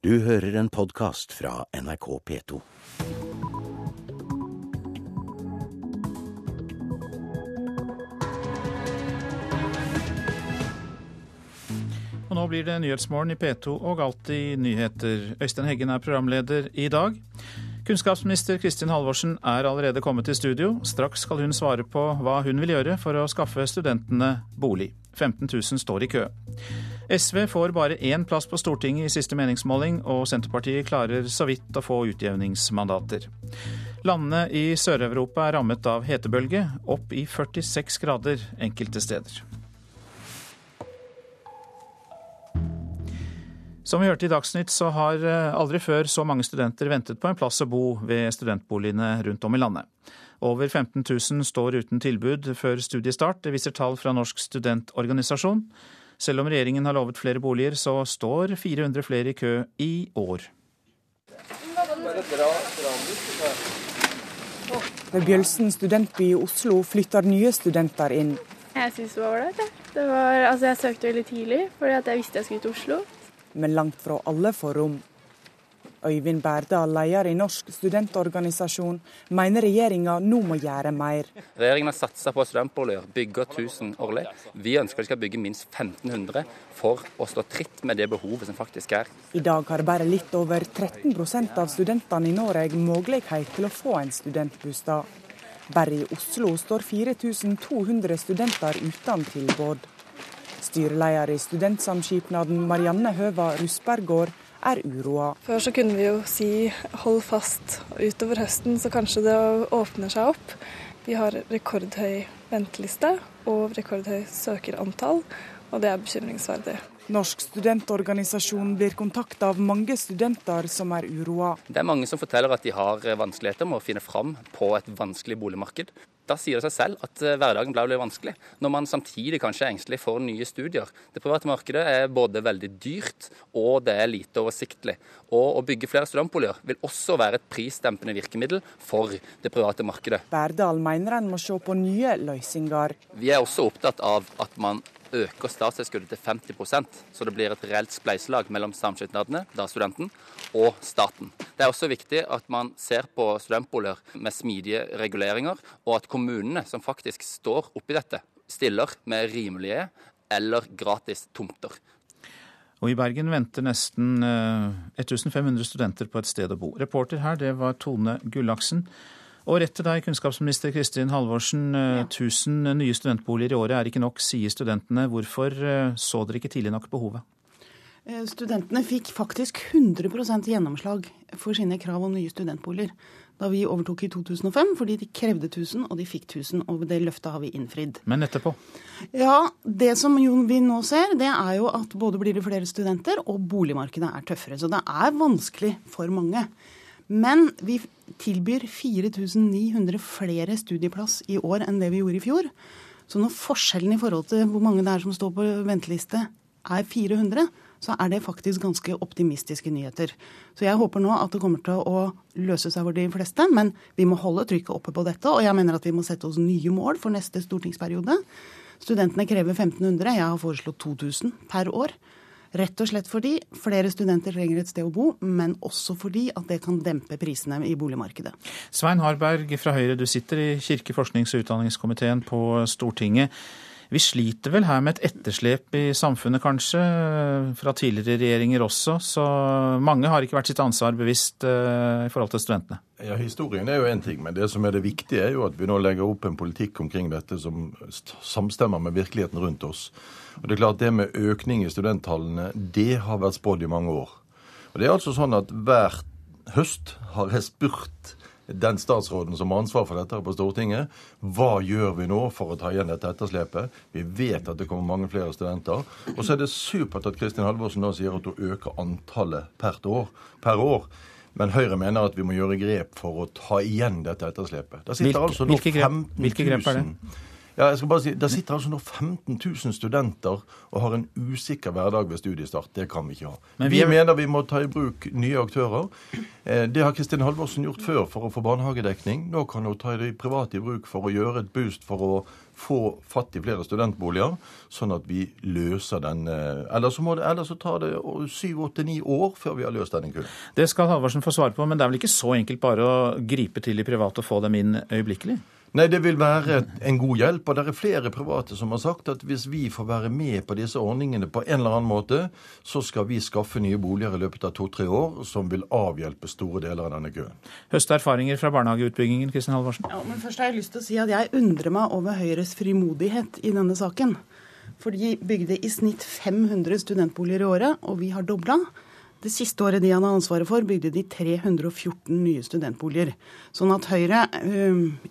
Du hører en podkast fra NRK P2. Og nå blir det Nyhetsmorgen i P2 og Alltid nyheter. Øystein Heggen er programleder i dag. Kunnskapsminister Kristin Halvorsen er allerede kommet til studio. Straks skal hun svare på hva hun vil gjøre for å skaffe studentene bolig. 15 000 står i kø. SV får bare én plass på Stortinget i siste meningsmåling, og Senterpartiet klarer så vidt å få utjevningsmandater. Landene i Sør-Europa er rammet av hetebølge, opp i 46 grader enkelte steder. Som vi hørte i Dagsnytt, så har eh, aldri før så mange studenter ventet på en plass å bo ved studentboligene rundt om i landet. Over 15 000 står uten tilbud før studiestart, det viser tall fra Norsk studentorganisasjon. Selv om regjeringen har lovet flere boliger, så står 400 flere i kø i år. Ved Bjølsen studentby i Oslo flytter nye studenter inn. Jeg syns det var ålreit. Altså, jeg søkte veldig tidlig fordi jeg visste jeg skulle til Oslo men langt fra alle får rom. Øyvind Berdal, leder i Norsk studentorganisasjon, mener regjeringa nå må gjøre mer. Regjeringen har satsa på studentboliger, bygger 1000 årlig. Vi ønsker de skal bygge minst 1500 for å stå tritt med det behovet som faktisk er. I dag har bare litt over 13% av studentene i Norge mulighet til å få en studentbostad. Bare i Oslo står 4200 studenter uten tilbud. Styreleder i Studentsamskipnaden Marianne Høva Rusbergård er uroa. Før så kunne vi jo si hold fast utover høsten, så kanskje det åpner seg opp. Vi har rekordhøy venteliste og rekordhøy søkerantall, og det er bekymringsverdig. Norsk studentorganisasjon blir kontakta av mange studenter som er uroa. Det er mange som forteller at de har vanskeligheter med å finne fram på et vanskelig boligmarked. Da sier det seg selv at eh, hverdagen blir vanskelig, når man samtidig kanskje er engstelig for nye studier. Det private markedet er både veldig dyrt og det er lite oversiktlig. Og å bygge flere studentboliger vil også være et prisdempende virkemiddel for det private markedet. Berdal mener en må se på nye løsninger. Vi er også opptatt av at man øker statstilskuddet til 50% så det blir et reelt spleiselag mellom samskipnadene, da studenten, og staten. Det er også viktig at man ser på studentboliger med smidige reguleringer, og at kommunene som faktisk står oppi dette, stiller med rimelige eller gratis tomter. Og I Bergen venter nesten 1500 eh, studenter på et sted å bo. Reporter her, det var Tone Gullaksen. Og rett til deg, kunnskapsminister Kristin Halvorsen. 1000 eh, nye studentboliger i året er ikke nok, sier studentene. Hvorfor eh, så dere ikke tidlig nok behovet? Eh, studentene fikk faktisk 100% gjennomslag for sine krav om nye studentboliger da vi overtok i 2005, fordi de krevde 1000, og de fikk 1000. Og det løftet har vi innfridd. Men etterpå? Ja, Det som vi nå ser, det er jo at både blir det flere studenter, og boligmarkedet er tøffere. Så det er vanskelig for mange. Men vi tilbyr 4900 flere studieplass i år enn det vi gjorde i fjor. Så når forskjellen i forhold til hvor mange det er som står på venteliste, er 400, så er det faktisk ganske optimistiske nyheter. Så jeg håper nå at det kommer til å løse seg for de fleste, men vi må holde trykket oppe på dette. Og jeg mener at vi må sette oss nye mål for neste stortingsperiode. Studentene krever 1500, jeg har foreslått 2000 per år. Rett og slett fordi flere studenter trenger et sted å bo, men også fordi at det kan dempe prisene i boligmarkedet. Svein Harberg fra Høyre, du sitter i kirke-, forsknings- og utdanningskomiteen på Stortinget. Vi sliter vel her med et etterslep i samfunnet, kanskje, fra tidligere regjeringer også. Så mange har ikke vært sitt ansvar bevisst eh, i forhold til studentene. Ja, Historien er jo én ting, men det som er det viktige, er jo at vi nå legger opp en politikk omkring dette som samstemmer med virkeligheten rundt oss. Og Det er klart det med økning i studenttallene, det har vært spådd i mange år. Og det er altså sånn at Hver høst har jeg spurt den statsråden som har ansvar for dette på Stortinget. Hva gjør vi nå for å ta igjen dette etterslepet? Vi vet at det kommer mange flere studenter. Og så er det supert at Kristin Halvorsen nå sier at hun øker antallet per år. Per år. Men Høyre mener at vi må gjøre grep for å ta igjen dette etterslepet. hvilke, altså nå 15 000 hvilke grep er det? Ja, jeg skal bare si, Der sitter altså nå 15 000 studenter og har en usikker hverdag ved studiestart. Det kan vi ikke ha. Men vi vi, er- mener vi må ta i bruk nye aktører. Eh, Det har Kristin Halvorsen gjort før for å få barnehagedekning. Nå kan hun ta de private i bruk for å gjøre et boost for å få fatt i flere studentboliger, sånn at vi løser den eh, Eller så, må det, eller så tar det syv, åtte, ni år før vi har løst denne køen. Det skal Halvorsen få svare på, men det er vel ikke så enkelt bare å gripe til de private og få dem inn øyeblikkelig? Nei, det vil være en god hjelp. Og det er flere private som har sagt at hvis vi får være med på disse ordningene på en eller annen måte, så skal vi skaffe nye boliger i løpet av to-tre år som vil avhjelpe store deler av denne køen. Høste erfaringer fra barnehageutbyggingen, Kristin Halvorsen? Ja, men først har jeg lyst til å si at jeg undrer meg over Høyres frimodighet i denne saken. For de bygde i snitt 500 studentboliger i året, og vi har dobla. Det siste året de hadde ansvaret for, bygde de 314 nye studentboliger. Sånn at Høyre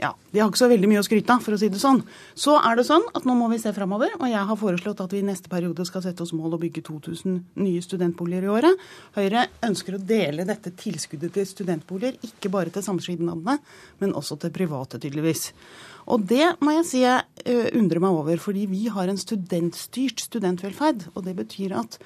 ja, de har ikke så veldig mye å skryte av, for å si det sånn. Så er det sånn at nå må vi se framover, og jeg har foreslått at vi i neste periode skal sette oss mål å bygge 2000 nye studentboliger i året. Høyre ønsker å dele dette tilskuddet til studentboliger ikke bare til samskipnadene, men også til private, tydeligvis. Og det må jeg si jeg undrer meg over, fordi vi har en studentstyrt studentvelferd. Og det betyr at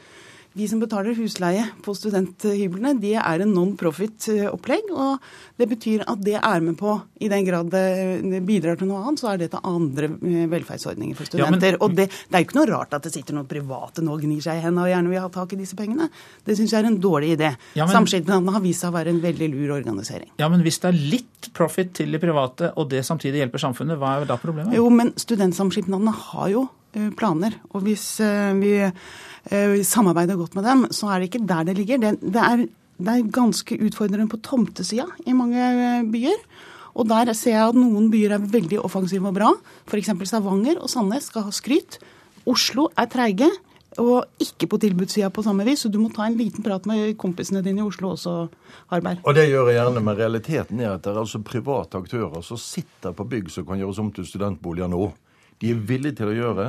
de som betaler husleie på studenthyblene, de er en non-profit-opplegg. Og det betyr at det er med på, i den grad det bidrar til noe annet, så er det til andre velferdsordninger for Ja, men- studenter. Og det, det er jo ikke noe rart at det sitter noen private nå og gnir seg i hendene og gjerne vil ha tak i disse pengene. Det syns jeg er en dårlig idé. Ja, men- Samskipnadene har vist seg å være en veldig lur organisering. Ja, men hvis det er litt profit til de private, og det samtidig hjelper samfunnet, hva er da problemet? Jo, men studentsamskipnadene har jo eh, planer. Og hvis eh, vi eh, samarbeider godt med dem, så er det ikke der det ligger. Det, det, er, det er ganske utfordrende på tomtesida i mange eh, byer. Og der ser jeg at noen byer er veldig offensive og bra. F.eks. Stavanger og Sandnes skal ha skryt. Oslo er treige. Og ikke på tilbudssida på samme vis, så du må ta en liten prat med kompisene dine i Oslo også, Harberg. Og det gjør jeg gjerne, men realiteten er at det er altså private aktører som sitter på bygg som kan gjøres om til studentboliger nå. De er villige til å gjøre.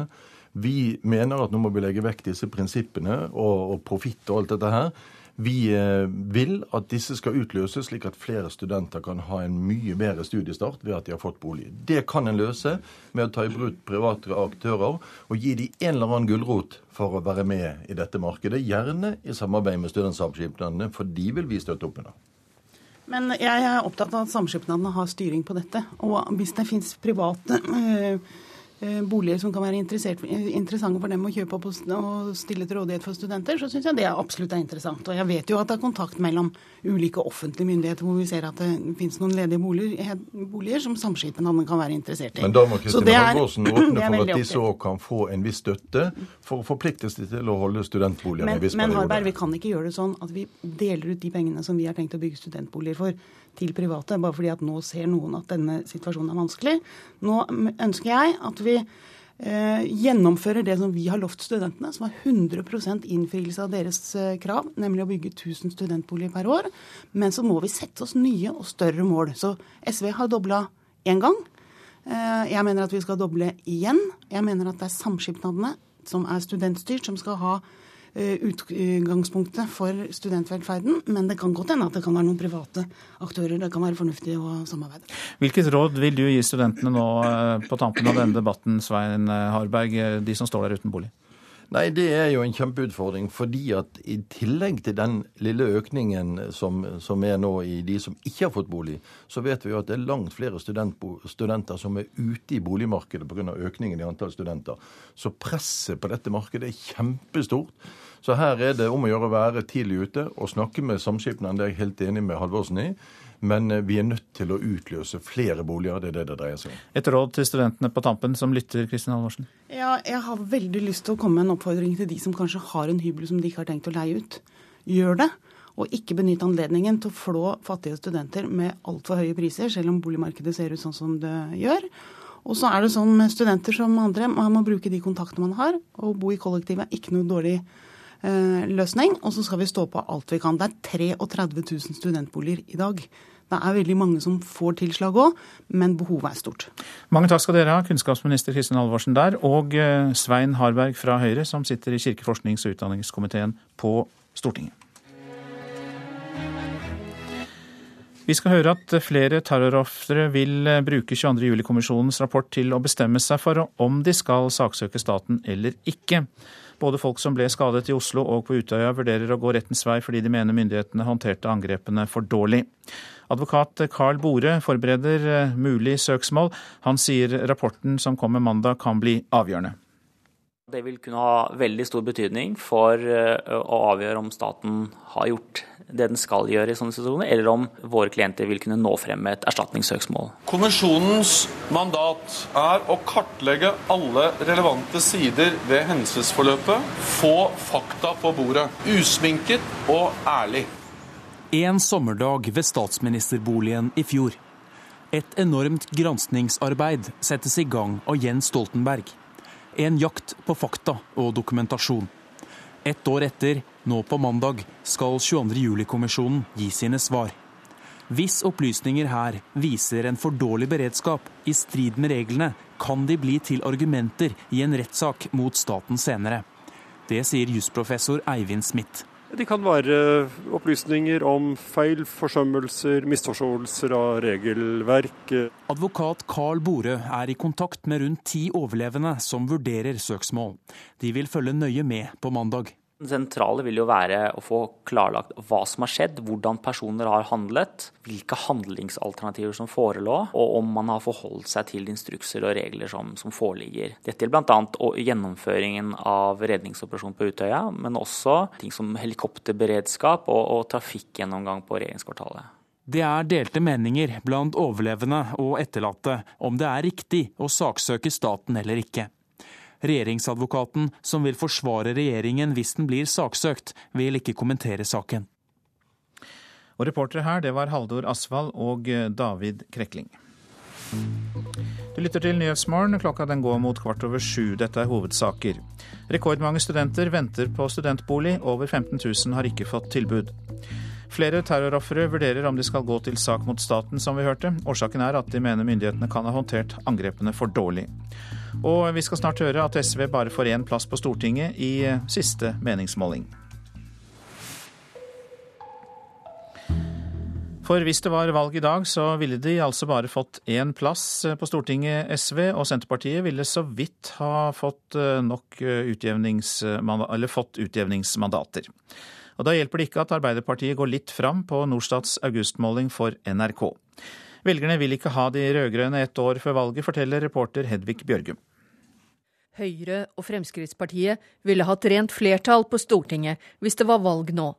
Vi mener at nå må vi legge vekk disse prinsippene og, og profitt og alt dette her. Vi eh, vil at disse skal utløses, slik at flere studenter kan ha en mye bedre studiestart ved at de har fått bolig. Det kan en løse med å ta i bruk private aktører og gi dem en eller annen gulrot for å være med i dette markedet. Gjerne i samarbeid med studentsamskipnadene, for de vil vi støtte opp under. Men jeg er opptatt av at samskipnadene har styring på dette. Og hvis det fins private eh, boliger som kan være interessante for dem å kjøpe opp og stille til rådighet for studenter, så syns jeg det absolutt er interessant. Og jeg vet jo at det er kontakt mellom ulike offentlige myndigheter hvor vi ser at det finnes noen ledige boliger, boliger som samskipnadene kan være interessert i. Men da må Kristin Halvorsen åpne for at disse så òg kan få en viss støtte for å forpliktes de til å holde studentboligene i en viss men Harberg, vi kan ikke gjøre det sånn at vi deler ut de pengene som vi har tenkt å bygge studentboliger for, til private, bare fordi at nå ser noen at denne situasjonen er vanskelig. Nå ønsker jeg at vi eh, gjennomfører det som vi har lovt studentene, som er 100% innfrielse av deres eh, krav, nemlig å bygge 1000 studentboliger per år. Men så må vi sette oss nye og større mål. Så SV har dobla én gang. Eh, Jeg mener at vi skal doble igjen. Jeg mener at det er samskipnadene som er studentstyrt, som skal ha utgangspunktet for studentvelferden. Men det kan godt hende at det kan være noen private aktører det kan være fornuftig å samarbeide. Hvilket råd vil du gi studentene nå eh, på tampen av denne debatten, Svein eh, Harberg, eh, de som står der uten bolig? Nei, det er jo en kjempeutfordring, fordi at i tillegg til den lille økningen som, som er nå i de som ikke har fått bolig, så vet vi jo at det er langt flere studentbo, studenter som er ute i boligmarkedet pga. økningen i antall studenter. Så presset på dette markedet er kjempestort. Så her er det om å gjøre å være tidlig ute og snakke med samskipnaden, det er jeg helt enig med Halvorsen i. Men eh, vi er nødt til å utløse flere boliger, det er det det dreier seg om. Et råd til studentene på tampen som lytter, Kristin Halvorsen? Ja, jeg har veldig lyst til å komme med en oppfordring til de som kanskje har en hybel som de ikke har tenkt å leie ut. Gjør det. Og ikke benytte anledningen til å flå fattige studenter med altfor høye priser, selv om boligmarkedet ser ut sånn som det gjør. Og så er det sånn med studenter som andre, man må bruke de kontaktene man har. Og bo i kollektivet er ikke noe dårlig løsning. Og så skal vi stå på alt vi kan. Det er 33 000 studentboliger i dag. Det er veldig mange som får tilslag òg, men behovet er stort. Mange takk skal dere ha, kunnskapsminister Kristin Halvorsen der, og eh, Svein Harberg fra Høyre, som sitter i kirke-, forsknings- og utdanningskomiteen på Stortinget. Vi skal høre at flere terrorofre vil bruke 22. juli-kommisjonens rapport til å bestemme seg for om de skal saksøke staten eller ikke. Både folk som ble skadet i Oslo og på Utøya vurderer å gå rettens vei fordi de mener myndighetene håndterte angrepene for dårlig. Advokat Carl Bore forbereder mulig søksmål. Han sier rapporten som kommer mandag kan bli avgjørende. Det vil kunne ha veldig stor betydning for å avgjøre om staten har gjort det den skal gjøre i sånne situasjoner, eller om våre klienter vil kunne nå frem med et erstatningssøksmål. Kommisjonens mandat er å kartlegge alle relevante sider ved hendelsesforløpet, få fakta på bordet, usminket og ærlig. En sommerdag ved statsministerboligen i fjor. Et enormt granskningsarbeid settes i gang av Jens Stoltenberg. En jakt på fakta og dokumentasjon. Ett år etter, nå på mandag, skal 22. juli-kommisjonen gi sine svar. Hvis opplysninger her viser en for dårlig beredskap i strid med reglene, kan de bli til argumenter i en rettssak mot staten senere. Det sier jusprofessor Eivind Smith. Det kan være opplysninger om feil, forsømmelser, misforståelser av regelverk. Advokat Carl Bore er i kontakt med rundt ti overlevende som vurderer søksmål. De vil følge nøye med på mandag. Det sentrale vil jo være å få klarlagt hva som har skjedd, hvordan personer har handlet, hvilke handlingsalternativer som forelå, og om man har forholdt seg til instrukser og regler som, som foreligger. Dette gjelder bl.a. gjennomføringen av redningsoperasjonen på Utøya, men også ting som helikopterberedskap og, og trafikkgjennomgang på regjeringskvartalet. Det er delte meninger blant overlevende og etterlatte om det er riktig å saksøke staten eller ikke. Regjeringsadvokaten, som vil forsvare regjeringen hvis den blir saksøkt, vil ikke kommentere saken. Og Reportere her, det var Haldor Asvald og David Krekling. Du lytter til Nyhetsmorgen. Klokka den går mot kvart over sju. Dette er hovedsaker. Rekordmange studenter venter på studentbolig. Over 15 000 har ikke fått tilbud. Flere terrorofre vurderer om de skal gå til sak mot staten, som vi hørte. Årsaken er at de mener myndighetene kan ha håndtert angrepene for dårlig. Og vi skal snart høre at SV bare får én plass på Stortinget i siste meningsmåling. For hvis det var valg i dag, så ville de altså bare fått én plass på Stortinget, SV, og Senterpartiet ville så vidt ha fått nok utjevningsmandater, fått utjevningsmandater. Og Da hjelper det ikke at Arbeiderpartiet går litt fram på Norstats augustmåling for NRK. Velgerne vil ikke ha de rød-grønne ett år før valget, forteller reporter Hedvig Bjørgum. Høyre og Fremskrittspartiet ville hatt rent flertall på Stortinget hvis det var valg nå.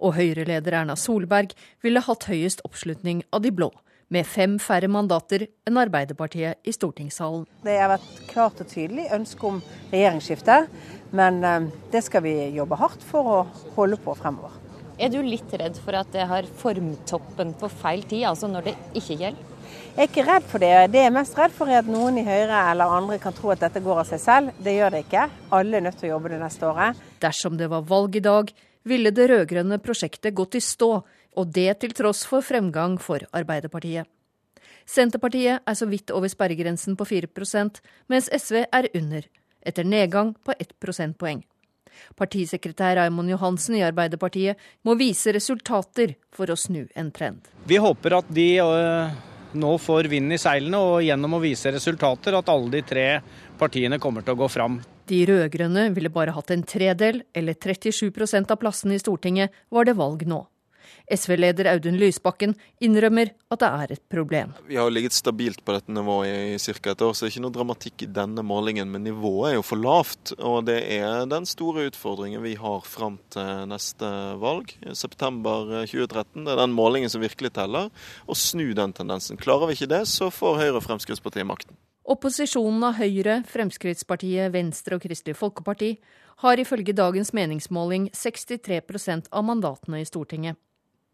Og Høyre-leder Erna Solberg ville hatt høyest oppslutning av de blå, med fem færre mandater enn Arbeiderpartiet i stortingssalen. Det har vært klart og tydelig ønske om regjeringsskifte, men det skal vi jobbe hardt for å holde på fremover. Er du litt redd for at det har formtoppen på feil tid, altså når det ikke gjelder? Jeg er ikke redd for det. Det jeg er mest redd for er at noen i Høyre eller andre kan tro at dette går av seg selv. Det gjør det ikke. Alle er nødt til å jobbe det neste året. Dersom det var valg i dag, ville det rød-grønne prosjektet gått i stå, og det til tross for fremgang for Arbeiderpartiet. Senterpartiet er så vidt over sperregrensen på 4% mens SV er under, etter nedgang på 1 prosentpoeng. Partisekretær Raymond Johansen i Arbeiderpartiet må vise resultater for å snu en trend. Vi håper at de nå får vind i seilene, og gjennom å vise resultater at alle de tre partiene kommer til å gå fram. De rød-grønne ville bare hatt en tredel, eller 37% av plassene i Stortinget, var det valg nå. SV-leder Audun Lysbakken innrømmer at det er et problem. Vi har ligget stabilt på dette nivået i ca. et år, så det er ikke noe dramatikk i denne målingen. Men nivået er jo for lavt, og det er den store utfordringen vi har fram til neste valg, september 2013. Det er den målingen som virkelig teller, å snu den tendensen. Klarer vi ikke det, så får Høyre og Fremskrittspartiet makten. Opposisjonen av Høyre, Fremskrittspartiet, Venstre og Kristelig Folkeparti har ifølge dagens meningsmåling 63% av mandatene i Stortinget.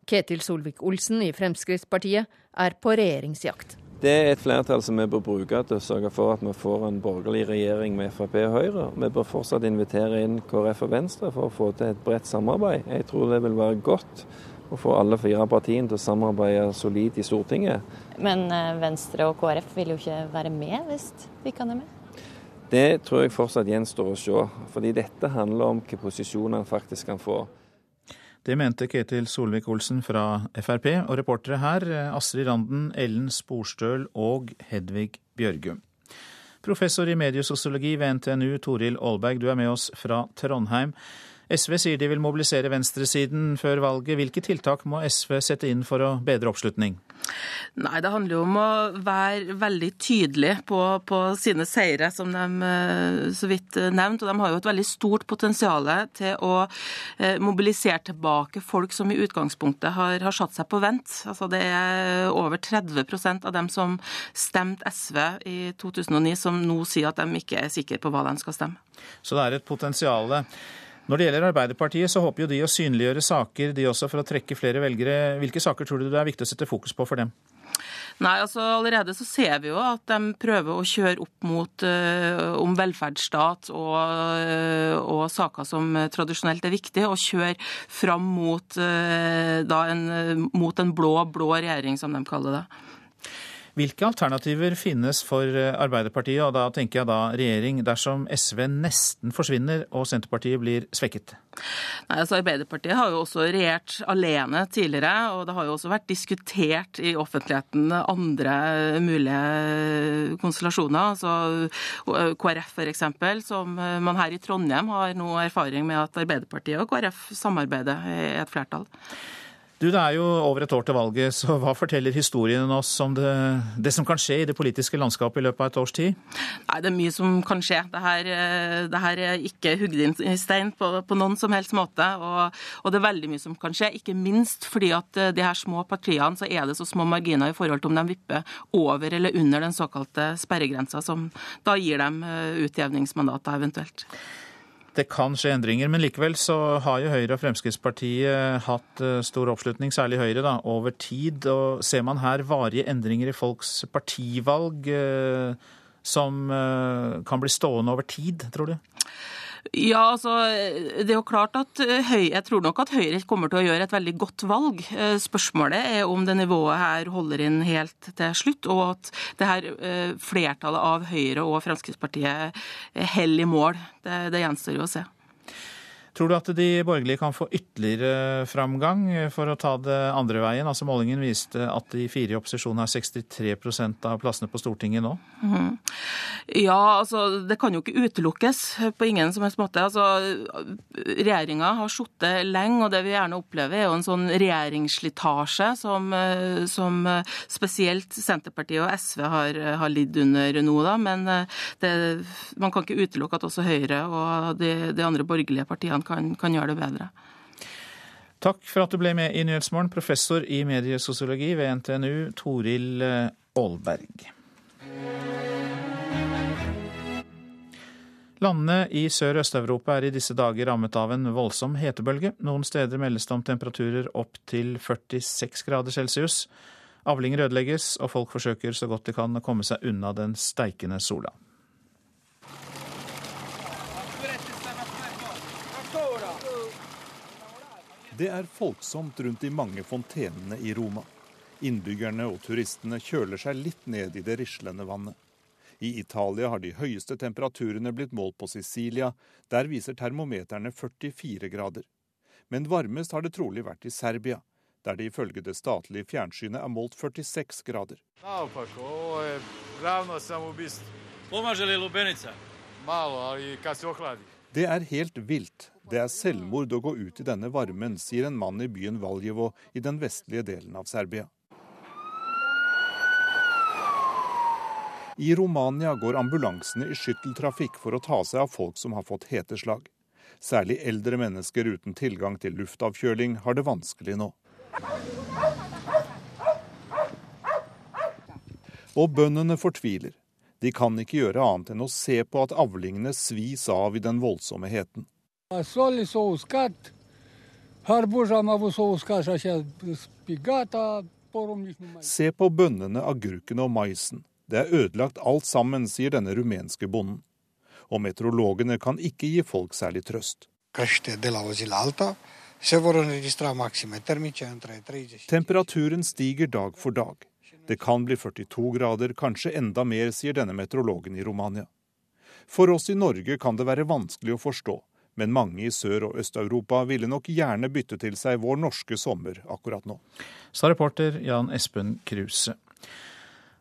Ketil Solvik-Olsen i Fremskrittspartiet er på regjeringsjakt. Det er et flertall som vi bør bruke til å sørge for at vi får en borgerlig regjering med Frp og Høyre. Vi bør fortsatt invitere inn KrF og Venstre for å få til et bredt samarbeid. Jeg tror det vil være godt å få alle fire partiene til å samarbeide solid i Stortinget. Men Venstre og KrF vil jo ikke være med hvis de kan være med? Det tror jeg fortsatt gjenstår å se. Fordi dette handler om hvilke posisjoner en faktisk kan få. Det mente Ketil Solvik-Olsen fra Frp, og reportere her Astrid Randen, Ellen Sporstøl og Hedvig Bjørgum. Professor i mediesosiologi ved NTNU, Toril Aalberg, du er med oss fra Trondheim. SV sier de vil mobilisere venstresiden før valget. Hvilke tiltak må SV sette inn for å bedre oppslutning? Nei, Det handler jo om å være veldig tydelig på, på sine seire, som de eh, så vidt nevnte. Og de har jo et veldig stort potensial til å eh, mobilisere tilbake folk som i utgangspunktet har, har satt seg på vent. Altså Det er over 30% av dem som stemte SV i 2009, som nå sier at de ikke er sikre på hva de skal stemme. Så det er et potensial. Når det gjelder Arbeiderpartiet, så håper jo de å synliggjøre saker, de også, for å trekke flere velgere. Hvilke saker tror du det er viktig å sette fokus på for dem? Nei, altså Allerede så ser vi jo at de prøver å kjøre opp mot uh, om velferdsstat og, uh, og, saker som tradisjonelt er viktige, og kjøre fram mot, uh, en, mot en blå-blå regjering, som de kaller det. Hvilke alternativer finnes for eh, Arbeiderpartiet, og da tenker jeg da regjering, dersom SV nesten forsvinner og Senterpartiet blir svekket? Nei, altså Arbeiderpartiet har jo også regjert alene tidligere, og det har jo også vært diskutert i offentligheten andre mulige konstellasjoner. altså KrF f.eks., som man her i Trondheim har nå erfaring med at Arbeiderpartiet og KrF samarbeider i et flertall. Du, Det er jo over et år til valget, så hva forteller historien oss om det, det, som kan skje i det politiske landskapet i løpet av et års tid? Nei, Det er mye som kan skje. Det her, eh, det her er ikke hugd inn i stein på, på, noen som helst måte. Og, og, det er veldig mye som kan skje, ikke minst fordi at eh, de her små partiene så er det så små marginer i forhold til om de vipper over eller under den såkalte sperregrensa, som da gir dem eh, utjevningsmandater eventuelt det kan skje endringer. Men likevel så har jo Høyre og Fremskrittspartiet hatt eh, stor oppslutning, særlig Høyre, da, over tid. Og ser man her varige endringer i folks partivalg eh, som eh, kan bli stående over tid, tror du? Ja, altså, det er jo klart at Høy, Jeg tror nok at Høyre kommer til å gjøre et veldig godt valg. Eh, spørsmålet er om det nivået her holder inn helt til slutt, og at det her eh, flertallet av Høyre og Fremskrittspartiet holder i mål. Det, det gjenstår jo å se. Tror du at de borgerlige kan få ytterligere framgang for å ta det andre veien? Altså Målingen viste at de fire i opposisjon har 63% av plassene på Stortinget nå. Mm. Ja, altså det kan jo ikke utelukkes på ingen som helst måte. Altså Regjeringa har sittet lenge, og det vi gjerne opplever er jo en sånn regjeringsslitasje som, som spesielt Senterpartiet og SV har, har lidd under nå, da. Men det, man kan ikke utelukke at også Høyre og de, de andre borgerlige partiene kan, kan gjøre det bedre. Takk for at du ble med i Nyhetsmorgen, professor i mediesosiologi ved NTNU, Toril eh, Aalberg. Landene i Sør- og Øst-Europa er i disse dager rammet av en voldsom hetebølge. Noen steder meldes det om temperaturer opp til 46 grader celsius. Avlinger ødelegges, og folk forsøker så godt de kan å komme seg unna den steikende sola. Det er folksomt rundt de mange fontenene i Roma. Innbyggerne og turistene kjøler seg litt ned i det rislende vannet. I Italia har de høyeste temperaturene blitt målt på Sicilia. Der viser termometerne 44 grader. Men varmest har det trolig vært i Serbia, der det ifølge det statlige fjernsynet er målt 46 grader. Det er helt vilt. Det er selvmord å gå ut i denne varmen, sier en mann i byen Valjevo i den vestlige delen av Serbia. I Romania går ambulansene i skytteltrafikk for å ta seg av folk som har fått heteslag. Særlig eldre mennesker uten tilgang til luftavkjøling har det vanskelig nå. Og bøndene fortviler. De kan ikke gjøre annet enn å se på at avlingene svis av i den voldsomme heten. Se på bønnene, agurkene og maisen. Det er ødelagt alt sammen, sier denne rumenske bonden. Og meteorologene kan ikke gi folk særlig trøst. Temperaturen stiger dag for dag. Det kan bli 42 grader, kanskje enda mer, sier denne meteorologen i Romania. For oss i Norge kan det være vanskelig å forstå, Men mange i Sør- og Øst-Europa ville nok gjerne bytte til seg vår norske sommer akkurat nå. Sa reporter Jan Espen Kruse.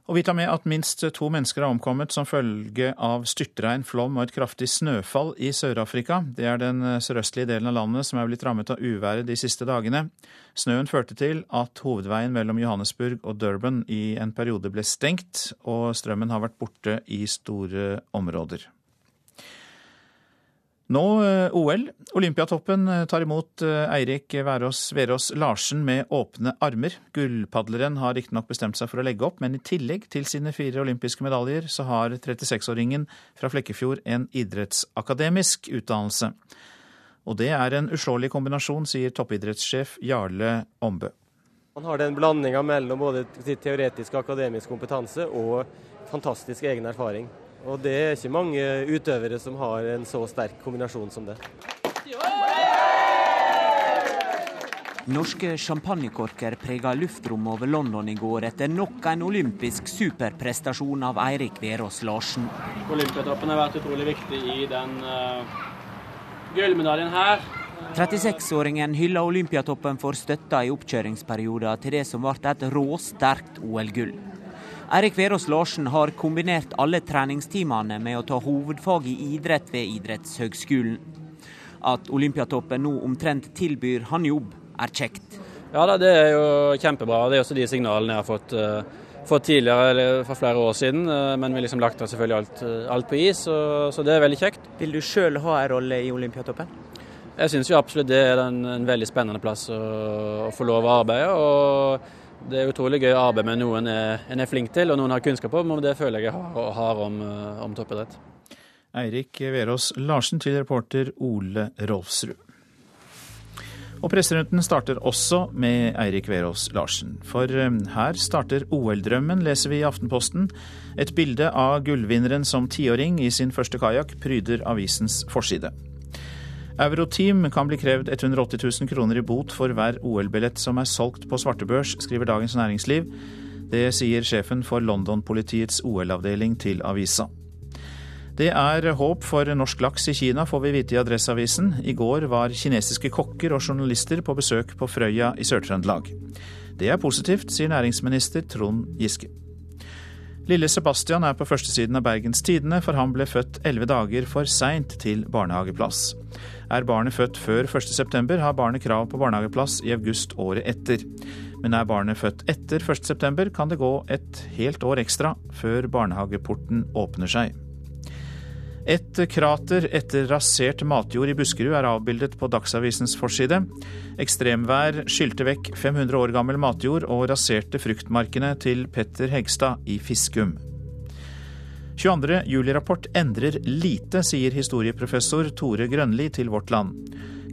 Og vi tar med at minst to mennesker har omkommet som følge av styrtregn, flom og et kraftig snøfall i Sør-Afrika. Det er den sørøstlige delen av landet som er blitt rammet av uværet de siste dagene. Snøen førte til at hovedveien mellom Johannesburg og Durban i en periode ble stengt, og strømmen har vært borte i store områder. Nå eh, OL. Olympiatoppen eh, tar imot eh, Eirik Verås, Verås Larsen med åpne armer. Gullpadleren har riktignok bestemt seg for å legge opp, men i tillegg til sine fire olympiske medaljer, så har 36-åringen fra Flekkefjord en idrettsakademisk utdannelse. Og det er en uslåelig kombinasjon, sier toppidrettssjef Jarle Ombø. Han har den blandinga mellom både teoretisk og akademisk kompetanse og fantastisk egen erfaring. Og det er ikke mange utøvere som har en så sterk kombinasjon som det. Norske champagnekorker prega luftrommet over London i går etter nok en olympisk superprestasjon av Eirik Verås Larsen. Olympiatoppen har vært utrolig viktig i den uh, gullmedaljen her. 36-åringen hylla Olympiatoppen for støtta i oppkjøringsperioden til det som ble et råsterkt OL-gull. Eirik Verås Larsen har kombinert alle treningstimene med å ta hovedfag i idrett ved idrettshøgskolen. At Olympiatoppen nå omtrent tilbyr han jobb, er kjekt. Ja, Det er jo kjempebra. Det er også de signalene jeg har fått, uh, fått tidligere, eller for flere år siden. Uh, men vi har liksom lagt selvfølgelig alt, uh, alt på is, så, så, det er veldig kjekt. Vil du sjøl ha en rolle i Olympiatoppen? Jeg syns absolutt det er en, en, veldig spennende plass å, å få lov å arbeide. og det er utrolig gøy å arbeide med noen en er flink til og noen har kunnskap om, og det føler jeg jeg har om, eh, om toppidrett. Eirik Verås Larsen til reporter Ole Rolfsrud. Og presserunden starter også med Eirik Verås Larsen. For eh, her starter OL-drømmen, leser vi i Aftenposten. Et bilde av gullvinneren som tiåring i sin første kajakk pryder avisens forside. Euroteam kan bli krevd 180 000 kroner i bot for hver OL-billett som er solgt på svartebørs, skriver Dagens Næringsliv. Det sier sjefen for London-politiets OL-avdeling til avisa. Det er håp for norsk laks i Kina, får vi vite i Adresseavisen. I går var kinesiske kokker og journalister på besøk på Frøya i Sør-Trøndelag. Det er positivt, sier næringsminister Trond Giske. Lille Sebastian er på førstesiden av Bergens Tidende, for han ble født elleve dager for seint til barnehageplass. Er barnet født før 1.9, har barnet krav på barnehageplass i august året etter. Men er barnet født etter 1.9, kan det gå et helt år ekstra før barnehageporten åpner seg. Et krater etter rasert matjord i Buskerud er avbildet på Dagsavisens forside. Ekstremvær skylte vekk 500 år gammel matjord og raserte fruktmarkene til Petter Hegstad i Fiskum. 22. juli-rapport endrer lite, sier historieprofessor Tore Grønli til Vårt Land.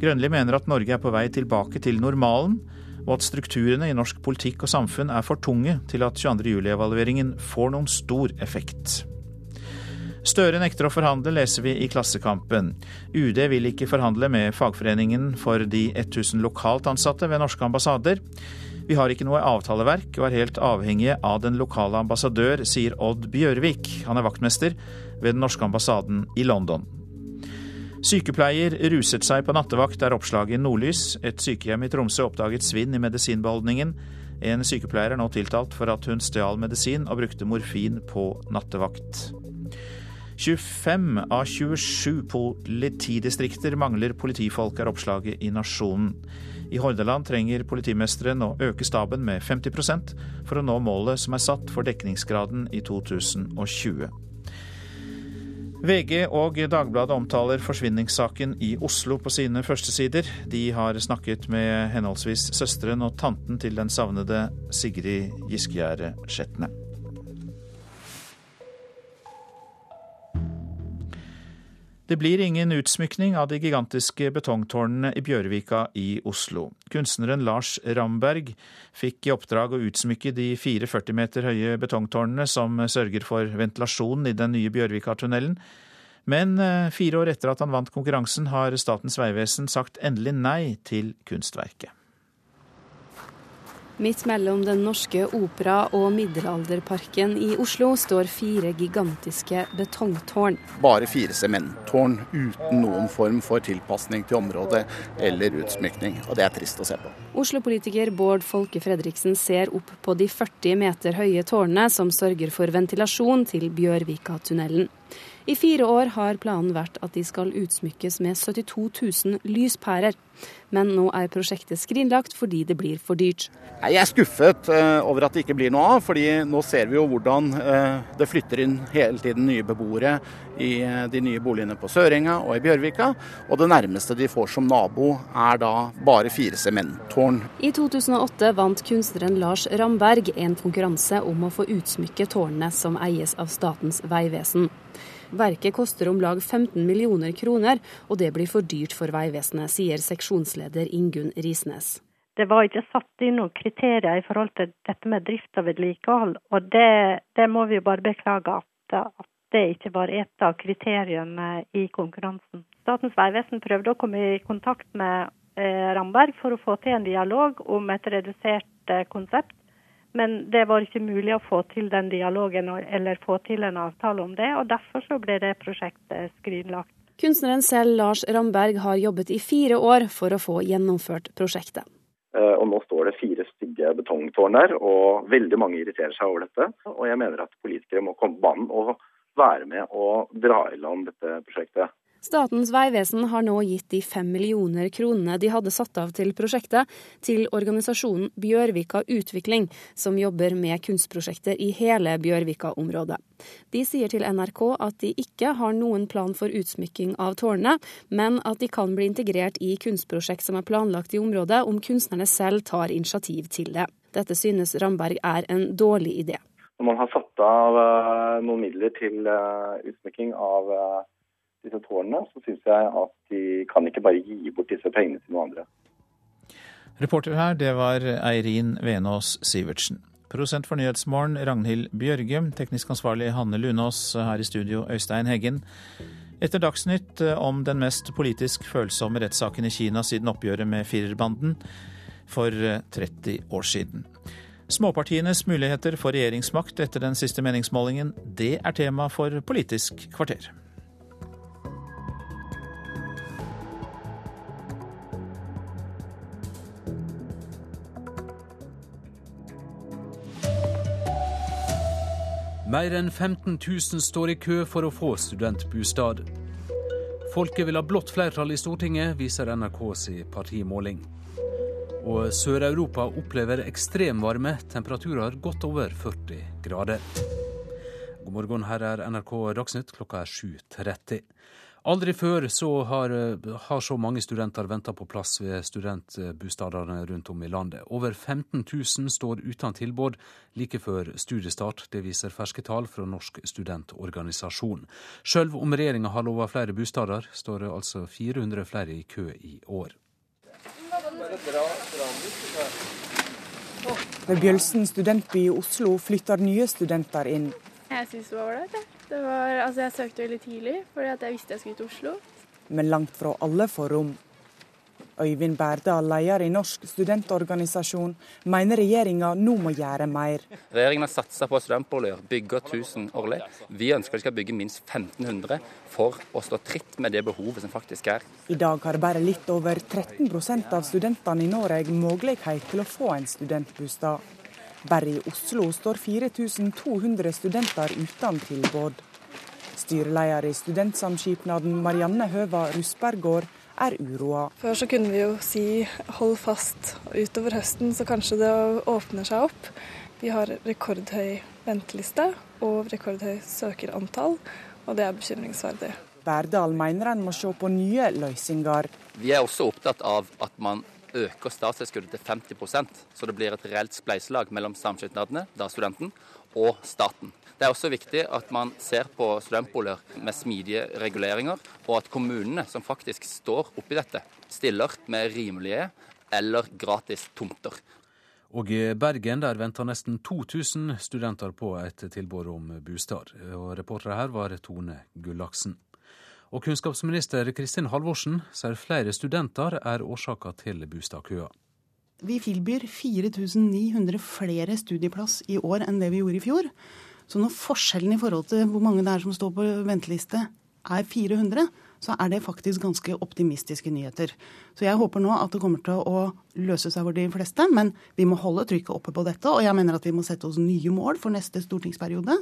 Grønli mener at Norge er på vei tilbake til normalen, og at strukturene i norsk politikk og samfunn er for tunge til at 22. juli-evalueringen får noen stor effekt. Støre nekter å forhandle, leser vi i Klassekampen. UD vil ikke forhandle med fagforeningen for de 1000 lokalt ansatte ved norske ambassader. Vi har ikke noe avtaleverk og er helt avhengige av den lokale ambassadør, sier Odd Bjørvik. Han er vaktmester ved den norske ambassaden i London. Sykepleier ruset seg på nattevakt, er oppslaget i Nordlys. Et sykehjem i Tromsø oppdaget svinn i medisinbeholdningen. En sykepleier er nå tiltalt for at hun stjal medisin og brukte morfin på nattevakt. 25 av 27 politidistrikter mangler politifolk, er oppslaget i Nasjonen. I Hordaland trenger politimesteren å øke staben med 50% for å nå målet som er satt for dekningsgraden i 2020. VG og Dagbladet omtaler forsvinningssaken i Oslo på sine førstesider. De har snakket med henholdsvis søsteren og tanten til den savnede Sigrid Giskegjerde Skjetne. Det blir ingen utsmykning av de gigantiske betongtårnene i Bjørvika i Oslo. Kunstneren Lars Ramberg fikk i oppdrag å utsmykke de fire 40 meter høye betongtårnene som sørger for ventilasjon i den nye Bjørvikatunnelen. Men eh, fire år etter at han vant konkurransen, har Statens vegvesen sagt endelig nei til kunstverket. Midt mellom Den norske opera og Middelalderparken i Oslo står fire gigantiske betongtårn. Bare fire sementtårn uten noen form for tilpasning til området eller utsmykning. Og det er trist å se på. Oslo-politiker Bård Folke Fredriksen ser opp på de 40 meter høye tårnene som sørger for ventilasjon til Bjørvikatunnelen. I fire år har planen vært at de skal utsmykkes med 72 000 lyspærer. Men nå er prosjektet skrinlagt fordi det blir for dyrt. Jeg er skuffet eh, over at det ikke blir noe av, fordi nå ser vi jo hvordan eh, det flytter inn hele tiden nye beboere i eh, de nye boligene på Sørenga og i Bjørvika. Og det nærmeste de får som nabo er da bare fire sementtårn. I 2008 vant kunstneren Lars Ramberg en konkurranse om å få utsmykke tårnene som eies av Statens vegvesen. Verket koster om lag 15 millioner kroner, og det blir for dyrt for Vegvesenet, sier seksjonsleder Ingunn Risnes. Det var ikke satt inn noen kriterier i forhold til dette med drift og vedlikehold, og det, det må vi jo bare beklage at, at det ikke var et av kriteriene i konkurransen. Statens vegvesen prøvde å komme i kontakt med eh, Ramberg for å få til en dialog om et redusert eh, konsept. Men det var ikke mulig å få til den dialogen eller få til en avtale om det, og derfor så ble det prosjektet skrinlagt. Kunstneren selv, Lars Ramberg, har jobbet i fire år for å få gjennomført prosjektet. Eh, og nå står det fire stygge betongtårn der, og veldig mange irriterer seg over dette. Og jeg mener at politikere må komme på banen og være med og dra i land dette prosjektet. Statens vegvesen har nå gitt de fem millioner kronene de hadde satt av til prosjektet, til organisasjonen Bjørvika Utvikling, som jobber med kunstprosjekter i hele Bjørvika-området. De sier til NRK at de ikke har noen plan for utsmykking av tårnene, men at de kan bli integrert i kunstprosjekt som er planlagt i området, om kunstnerne selv tar initiativ til det. Dette synes Ramberg er en dårlig idé. Når man har satt av eh, noen midler til eh, utsmykking av eh, disse tårnene, så syns jeg at de kan ikke bare gi bort disse pengene til noen andre. Reporter her, det var Eirin Venås Sivertsen. Prosent for Nyhetsmorgen, Ragnhild Bjørge. Teknisk ansvarlig Hanne Lunås. Her i studio, Øystein Heggen. Etter Dagsnytt eh, om den mest politisk følsomme rettssaken i Kina siden oppgjøret med firerbanden for 30 eh, år siden. Småpartienes muligheter for regjeringsmakt etter den siste meningsmålingen, det er tema for Politisk kvarter. Mer enn 15 000 står i kø for å få studentbostad. Folket vil ha blått flertall i Stortinget, viser NRKs partimåling. Og Sør-Europa opplever ekstremvarme, temperaturer godt over 40 grader. God morgen, her er NRK Dagsnytt, klokka er 7.30. Aldri før så har, har, så mange studenter venta på plass ved studentbostadene rundt om i landet. Over 15 000 står uten tilbud like før studiestart. Det viser ferske tall fra Norsk studentorganisasjon. Sjøl om regjeringa har lova flere bostader, står det altså 400 flere i kø i år. Ved Bjølsen studentby i Oslo flytter nye studenter inn. Jeg syns det var ålreit, jeg. Det var, altså jeg søkte veldig tidlig, fordi jeg visste jeg skulle til Oslo. Men langt fra alle får rom. Øyvind Berdal, leder i Norsk studentorganisasjon, mener regjeringa nå må gjøre mer. Regjeringen har satsa på studentboliger, bygger 1000 årlig. Vi ønsker de skal bygge minst 1500 for å stå tritt med det behovet som faktisk er. I dag har bare litt over 13% av studentene i Norge mulighet til å få en studentbostad. Bare i Oslo står 4200 studenter uten tilbud. Styreleder i Studentsamskipnaden Marianne Høva Rusbergård er uroa. Før så kunne vi jo si hold fast, utover høsten så kanskje det åpner seg opp. Vi har rekordhøy venteliste og rekordhøy søkerantall, og det er bekymringsverdig. Berdal mener en må se på nye løsninger. Vi er også opptatt av at man øker statstilskuddet til 50% så det blir et reelt spleiselag mellom samskipnadene, da studenten, og staten. Det er også viktig at man ser på studentboliger med smidige reguleringer, og at kommunene som faktisk står oppi dette, stiller med rimelige eller gratis tomter. Og i Bergen der venter nesten 2000 studenter på et tilbud om bostad. Og reportere her var Tone Gullaksen. Og kunnskapsminister Kristin Halvorsen sier flere studenter er årsaka til bostadkøa. vi tilbyr 4900 flere studieplass i år enn det vi gjorde i fjor. Så når forskjellen i forhold til hvor mange det er som står på venteliste er 400, så er det faktisk ganske optimistiske nyheter. Så jeg håper nå at det kommer til å løse seg for de fleste, men vi må holde trykket oppe på dette. Og jeg mener at vi må sette oss nye mål for neste stortingsperiode.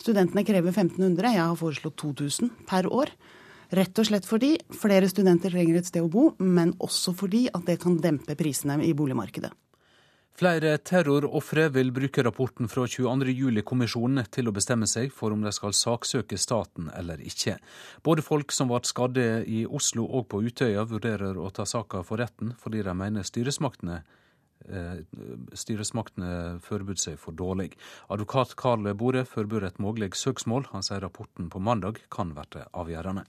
Studentene krever 1500, jeg har foreslått 2000 per år. Rett og slett fordi flere studenter trenger et sted å bo, men også fordi at det kan dempe prisene i boligmarkedet. Flere terrorofre vil bruke rapporten fra 22.07-kommisjonen til å bestemme seg for om de skal saksøke staten eller ikke. Både folk som ble skadde i Oslo og på Utøya vurderer å ta saka for retten, fordi de mener styresmaktene eh, styresmaktene forberedte seg for dårlig. Advokat Karl Bore forbereder et mulig søksmål. Han sier rapporten på mandag kan bli avgjørende.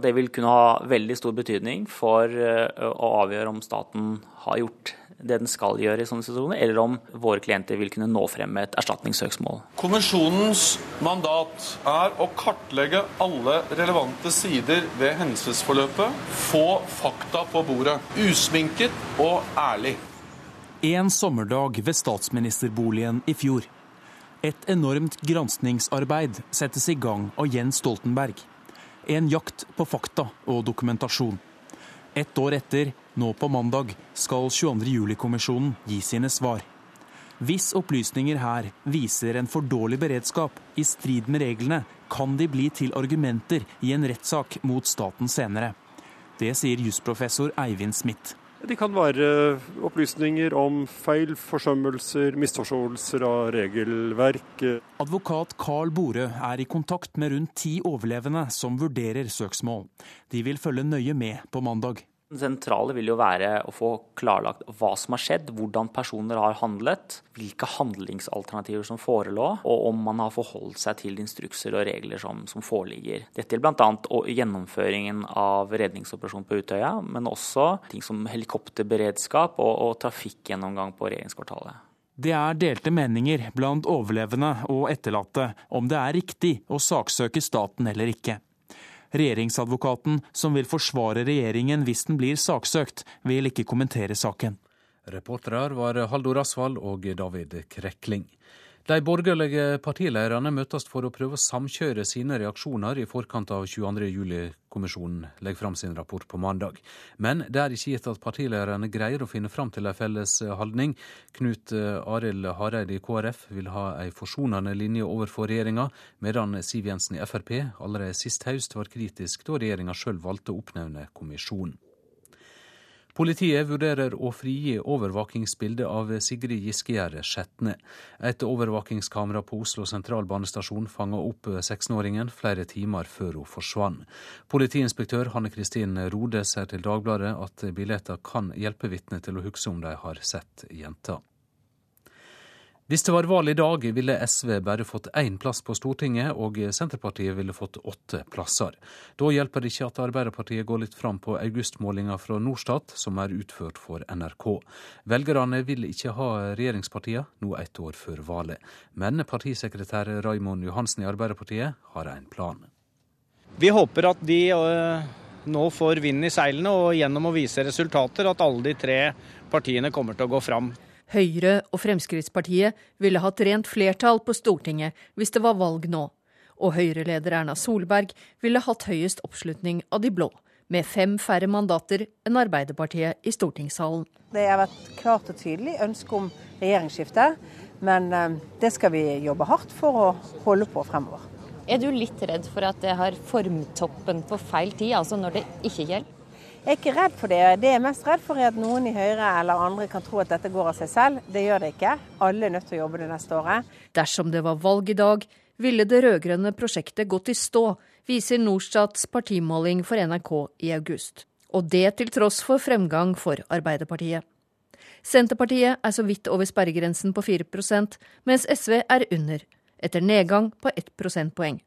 Det vil kunne ha veldig stor betydning for eh, å avgjøre om staten har gjort det den skal gjøre i sånne situasjoner, eller om våre klienter vil kunne nå frem med et erstatningssøksmål. Kommisjonens mandat er å kartlegge alle relevante sider ved hendelsesforløpet, få fakta på bordet, usminket og ærlig. En sommerdag ved statsministerboligen i fjor. Et enormt granskningsarbeid settes i gang av Jens Stoltenberg. En jakt på fakta og dokumentasjon. Ett år etter, nå på mandag, skal 22.07-kommisjonen gi sine svar. Hvis opplysninger her viser en for dårlig beredskap i strid med reglene, kan de bli til argumenter i en rettssak mot staten senere. Det sier jusprofessor Eivind Smith. De kan være opplysninger om feil, forsømmelser, misforståelser av regelverk. Advokat Carl Bore er i kontakt med rundt ti overlevende som vurderer søksmål. De vil følge nøye med på mandag. Det sentrale vil jo være å få klarlagt hva som har skjedd, hvordan personer har handlet, hvilke handlingsalternativer som forelå, og om man har forholdt seg til instrukser og regler som, som foreligger. Dette gjelder bl.a. gjennomføringen av redningsoperasjonen på Utøya, men også ting som helikopterberedskap og, og trafikkgjennomgang på regjeringskvartalet. Det er delte meninger blant overlevende og etterlatte om det er riktig å saksøke staten eller ikke. Regjeringsadvokaten, som vil forsvare regjeringen hvis den blir saksøkt, vil ikke kommentere saken. Reportere var Haldor Asvald og David Krekling. De borgerlige partilederne møtes for å prøve å samkjøre sine reaksjoner i forkant av 22.07-kommisjonen legger fram sin rapport på mandag. Men det er ikke gitt at partilederne greier å finne fram til en felles holdning. Knut Arild Hareide i KrF vil ha en forsonende linje overfor regjeringa, medan Siv Jensen i Frp allerede sist høst var kritisk da regjeringa sjøl valgte å oppnevne kommisjonen. Politiet vurderer å frigi overvåkingsbildet av Sigrid Giskegjerde Skjetne. Et overvåkingskamera på Oslo sentralbanestasjon fanga opp 16-åringen flere timer før hun forsvant. Politiinspektør Hanne Kristin Rode sier til Dagbladet at billetter kan hjelpe vitner til å huske om de har sett jenta. Hvis det var valg i dag, ville SV bare fått én plass på Stortinget, og Senterpartiet ville fått åtte plasser. Da hjelper det ikke at Arbeiderpartiet går litt fram på augustmålinga fra Norstat, som er utført for NRK. Velgerne vil ikke ha regjeringspartiene nå ett år før valget. Men partisekretær Raimond Johansen i Arbeiderpartiet har en plan. Vi håper at de nå får vind i seilene, og gjennom å vise resultater at alle de tre partiene kommer til å gå fram. Høyre og Fremskrittspartiet ville hatt rent flertall på Stortinget hvis det var valg nå. Og Høyre-leder Erna Solberg ville hatt høyest oppslutning av de blå, med fem færre mandater enn Arbeiderpartiet i stortingssalen. Det har vært klart og tydelig ønske om regjeringsskifte, men det skal vi jobbe hardt for å holde på fremover. Er du litt redd for at det har formtoppen på feil tid, altså når det ikke gjelder? Jeg er ikke redd for det. Det jeg er mest redd for, er at noen i Høyre eller andre kan tro at dette går av seg selv. Det gjør det ikke. Alle er nødt til å jobbe det neste året. Dersom det var valg i dag, ville det rød-grønne prosjektet gått i stå, viser Norstats partimåling for NRK i august. Og det til tross for fremgang for Arbeiderpartiet. Senterpartiet er så vidt over sperregrensen på 4% mens SV er under, etter nedgang på 1 prosentpoeng.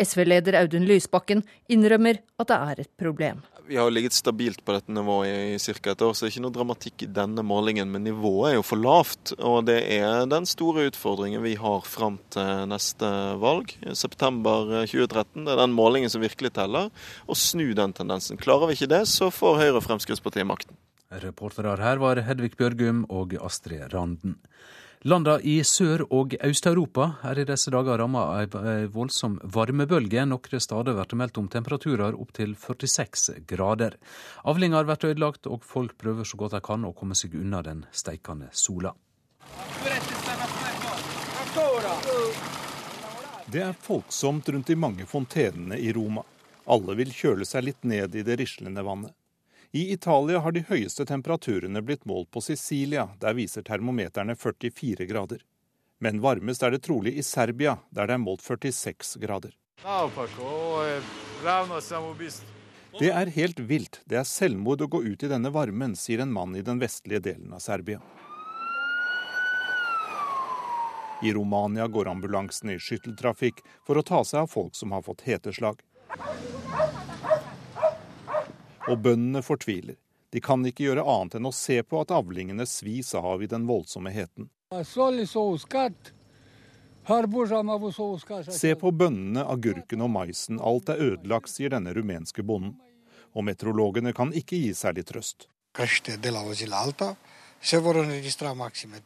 SV-leder Audun Lysbakken innrømmer at det er et problem. Vi har ligget stabilt på dette nivået i ca. et år, så det er ikke noe dramatikk i denne målingen. Men nivået er jo for lavt, og det er den store utfordringen vi har fram til neste valg. September 2013. Det er den målingen som virkelig teller. Å snu den tendensen. Klarer vi ikke det, så får Høyre og Fremskrittspartiet makten. Reportere her var Hedvig Bjørgum og Astrid Randen. Landa i Sør- og Øst-Europa er i disse dager ramma av ei voldsom varmebølge. Noen steder blir det meldt om temperaturer opptil 46 grader. Avlinger blir ødelagt, og folk prøver så godt de kan å komme seg unna den steikende sola. Det er folksomt rundt de mange fontenene i Roma. Alle vil kjøle seg litt ned i det rislende vannet. I Italia har de høyeste temperaturene blitt målt på Sicilia. Der viser termometerne 44 grader. Men varmest er det trolig i Serbia, der det er målt 46 grader. Det er helt vilt. Det er selvmord å gå ut i denne varmen, sier en mann i den vestlige delen av Serbia. I Romania går ambulansen i skytteltrafikk for å ta seg av folk som har fått heteslag. Og bøndene fortviler. De kan ikke gjøre annet enn å se på at avlingene svis av i den voldsomme heten. Se på bønnene, agurken og maisen. Alt er ødelagt, sier denne rumenske bonden. Og meteorologene kan ikke gi særlig trøst.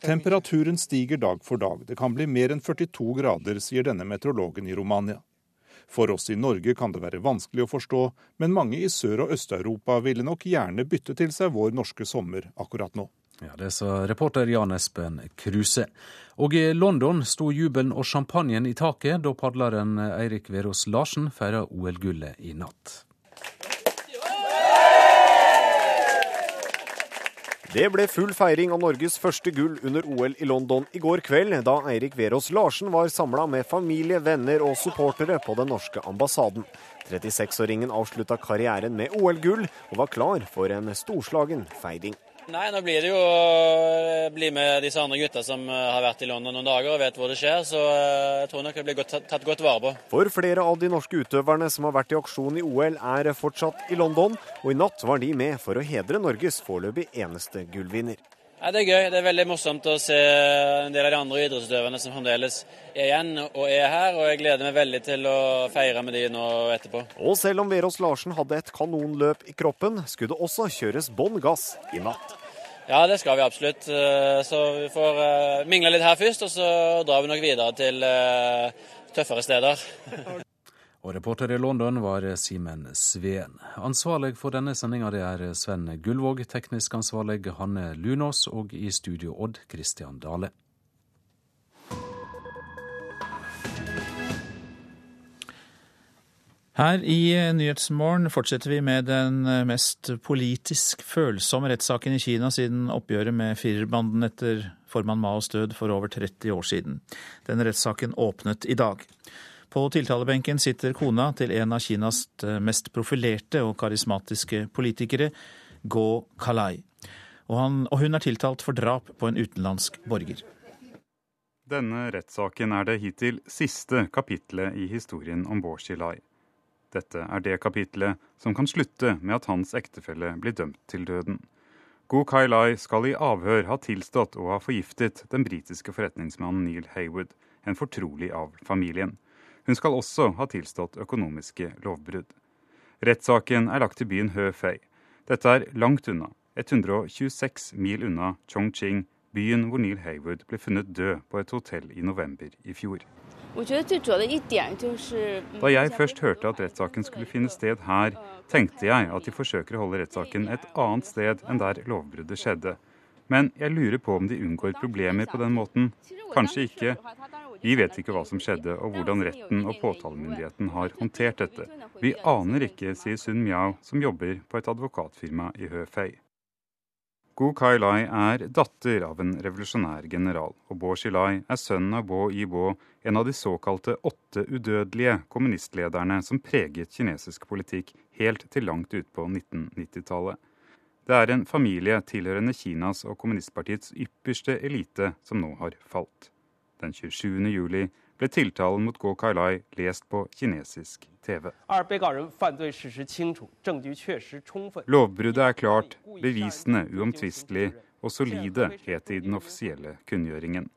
Temperaturen stiger dag for dag. Det kan bli mer enn 42 grader, sier denne meteorologen i Romania. For oss i Norge kan det være vanskelig å forstå, men mange i Sør- og Øst-Europa ville nok gjerne bytte til seg vår norske sommer akkurat nå. Ja, Det sa reporter Jan Espen Kruse. Og i London sto jubelen og champagnen i taket da padleren Eirik Verås Larsen feira OL-gullet i natt. Det ble full feiring av Norges første gull under OL i London i går kveld, da Eirik Verås Larsen var samla med familie, venner og supportere på den norske ambassaden. 36-åringen avslutta karrieren med OL-gull, og var klar for en storslagen feiring. Nei, nå blir det jo å bli med disse andre gutta som eh, har vært i London noen dager og vet hvor det skjer. Så eh, jeg tror nok det blir godt, tatt godt vare på. For flere av de norske utøverne som har vært i aksjon i OL, er fortsatt i London. Og i natt var de med for å hedre Norges foreløpig eneste gullvinner. Ja, det er gøy. Det er veldig morsomt å se en del av de andre idrettsutøverne som fremdeles er igjen og er her. Og jeg gleder meg veldig til å feire med de nå etterpå. Og selv om Verås Larsen hadde et kanonløp i kroppen, skulle det også kjøres bånn gass i natt. Ja, det skal vi absolutt. Eh, så vi får eh, mingle litt her først, og så drar vi nok videre til eh, tøffere steder. Og reporter i London var Simen Sveen. Ansvarlig for denne sendinga er Sven Gullvåg, teknisk ansvarlig Hanne Lunås, og i studio Odd Christian Dale. Her i Nyhetsmorgen fortsetter vi med den mest politisk følsomme rettssaken i Kina siden oppgjøret med firerbanden etter formann Maos død for over 30 år siden. Den rettssaken åpnet i dag. På tiltalebenken sitter kona til en av Kinas mest profilerte og karismatiske politikere, Go Kalai. Og, han, og hun er tiltalt for drap på en utenlandsk borger. Denne rettssaken er det hittil siste kapitlet i historien om Bo Xilai. Dette er det kapitlet som kan slutte med at hans ektefelle blir dømt til døden. Go Kailai skal i avhør ha tilstått å ha forgiftet den britiske forretningsmannen Neil Haywood, en fortrolig av familien. Hun skal også ha tilstått økonomiske lovbrudd. Rettssaken er lagt til byen Høfei. Dette er langt unna, 126 mil unna Chongqing, byen hvor Neil Haywood ble funnet død på et hotell i november i fjor. Da jeg først hørte at rettssaken skulle finne sted her, tenkte jeg at de forsøker å holde rettssaken et annet sted enn der lovbruddet skjedde. Men jeg lurer på om de unngår problemer på den måten. Kanskje ikke. Vi vet ikke hva som skjedde og hvordan retten og påtalemyndigheten har håndtert dette. Vi aner ikke, sier Sun Miao, som jobber på et advokatfirma i Høfei. Gu Kai Lai er datter av en revolusjonær general, og Bo Xilai er sønnen av Bo Yibo, en av de såkalte åtte udødelige kommunistlederne som preget kinesisk politikk helt til langt ut på 1990-tallet. Det er en familie tilhørende Kinas og kommunistpartiets ypperste elite som nå har falt. Den 27. juli ble tiltalen mot Go Kailai lest på kinesisk TV. Lovbruddet er klart, bevisene uomtvistelige og solide, het det i den offisielle kunngjøringen.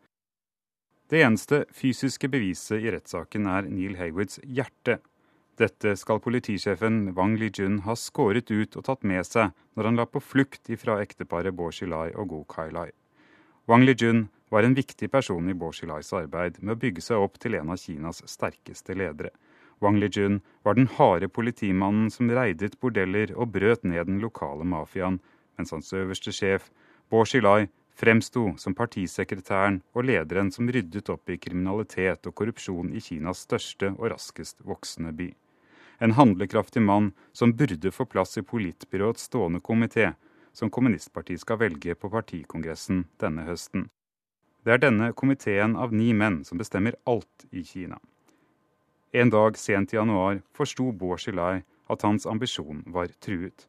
Det eneste fysiske beviset i rettssaken er Neil Haywoods hjerte. Dette skal politisjefen Wang Lijun ha skåret ut og tatt med seg når han la på flukt ifra ekteparet Bo Xilai og Go Kailai. Wang Lijun var en viktig person i Bo Xilais arbeid med å bygge seg opp til en av Kinas sterkeste ledere. Wang Lijun var den harde politimannen som reidet bordeller og brøt ned den lokale mafiaen, mens hans øverste sjef, Bo Xilai, fremsto som partisekretæren og lederen som ryddet opp i kriminalitet og korrupsjon i Kinas største og raskest voksende by. En handlekraftig mann som burde få plass i politbyråets stående komité, som kommunistpartiet skal velge på partikongressen denne høsten. Det er denne komiteen av ni menn som bestemmer alt i Kina. En dag sent i januar forsto Bo Xilai at hans ambisjon var truet.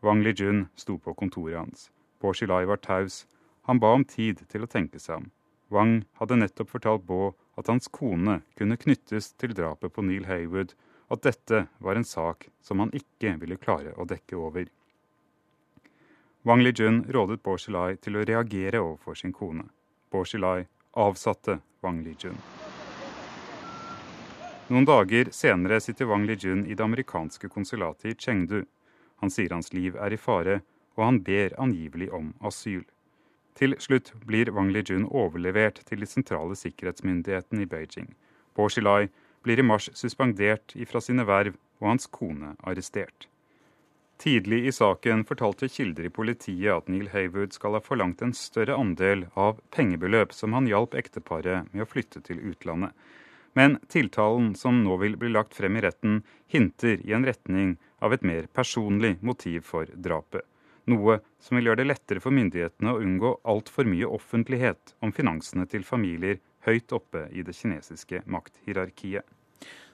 Wang Lijun sto på kontoret hans. Bo Xilai var taus. Han ba om tid til å tenke seg om. Wang hadde nettopp fortalt Bo at hans kone kunne knyttes til drapet på Neil Haywood, at dette var en sak som han ikke ville klare å dekke over. Wang Lijun rådet Bo Xilai til å reagere overfor sin kone. Bo Xilai avsatte Wang Lijun. Noen dager senere sitter Wang Lijun i det amerikanske konsulatet i Chengdu. Han sier hans liv er i fare, og han ber angivelig om asyl. Til slutt blir Wang Lijun overlevert til de sentrale sikkerhetsmyndighetene i Beijing. Bo Xilai blir i mars suspendert ifra sine verv og hans kone arrestert. Tidlig i saken fortalte kilder i politiet at Neil Haywood skal ha forlangt en større andel av pengebeløp som han hjalp ekteparet med å flytte til utlandet. Men tiltalen som nå vil bli lagt frem i retten, hinter i en retning av et mer personlig motiv for drapet. Noe som vil gjøre det lettere for myndighetene å unngå altfor mye offentlighet om finansene til familier høyt oppe i det kinesiske makthierarkiet.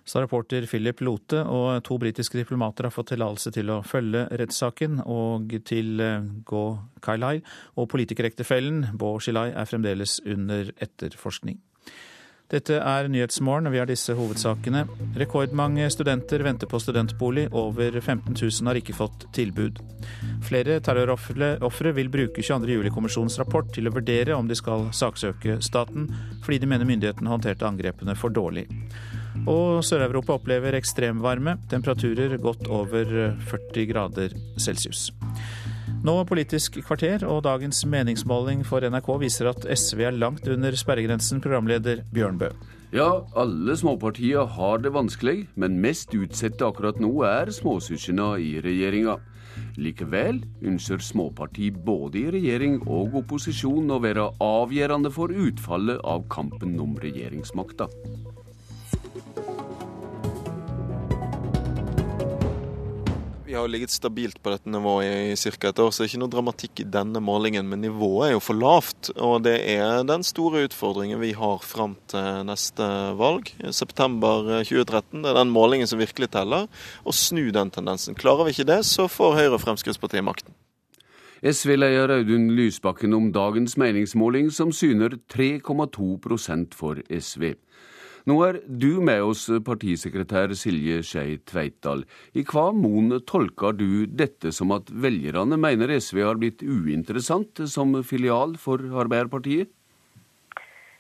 Sa reporter Philip Lote, og to britiske diplomater har fått tillatelse til å følge rettssaken. Og til Gå Go Kailai og politikerektefellen Bo Shilai er fremdeles under etterforskning. Dette er Nyhetsmorgen. Vi har disse hovedsakene. Rekordmange studenter venter på studentbolig. Over 15 000 har ikke fått tilbud. Flere terrorofre vil bruke 22.07-kommisjonens rapport til å vurdere om de skal saksøke staten, fordi de mener myndighetene håndterte angrepene for dårlig. Og Sør-Europa opplever ekstremvarme. Temperaturer godt over 40 grader celsius. Nå Politisk kvarter, og dagens meningsmåling for NRK viser at SV er langt under sperregrensen, programleder Bjørnbø. Ja, alle småpartier har det vanskelig, men mest utsatte akkurat nå er småsøsknene i regjeringa. Likevel ønsker småparti både i regjering og opposisjon å være avgjørende for utfallet av kampen om regjeringsmakta. Vi har ligget stabilt på dette nivået i ca. et år, så det er ikke noe dramatikk i denne målingen. Men nivået er jo for lavt, og det er den store utfordringen vi har fram til neste valg. September 2013 det er den målingen som virkelig teller. Å snu den tendensen. Klarer vi ikke det, så får Høyre og Fremskrittspartiet makten. SV-leder Audun Lysbakken om dagens meningsmåling, som syner 3,2% for SV. Nå er du med oss, partisekretær Silje Skei Tveitdal. I hva mon tolker du dette som at velgerne mener SV har blitt uinteressant som filial for Arbeiderpartiet?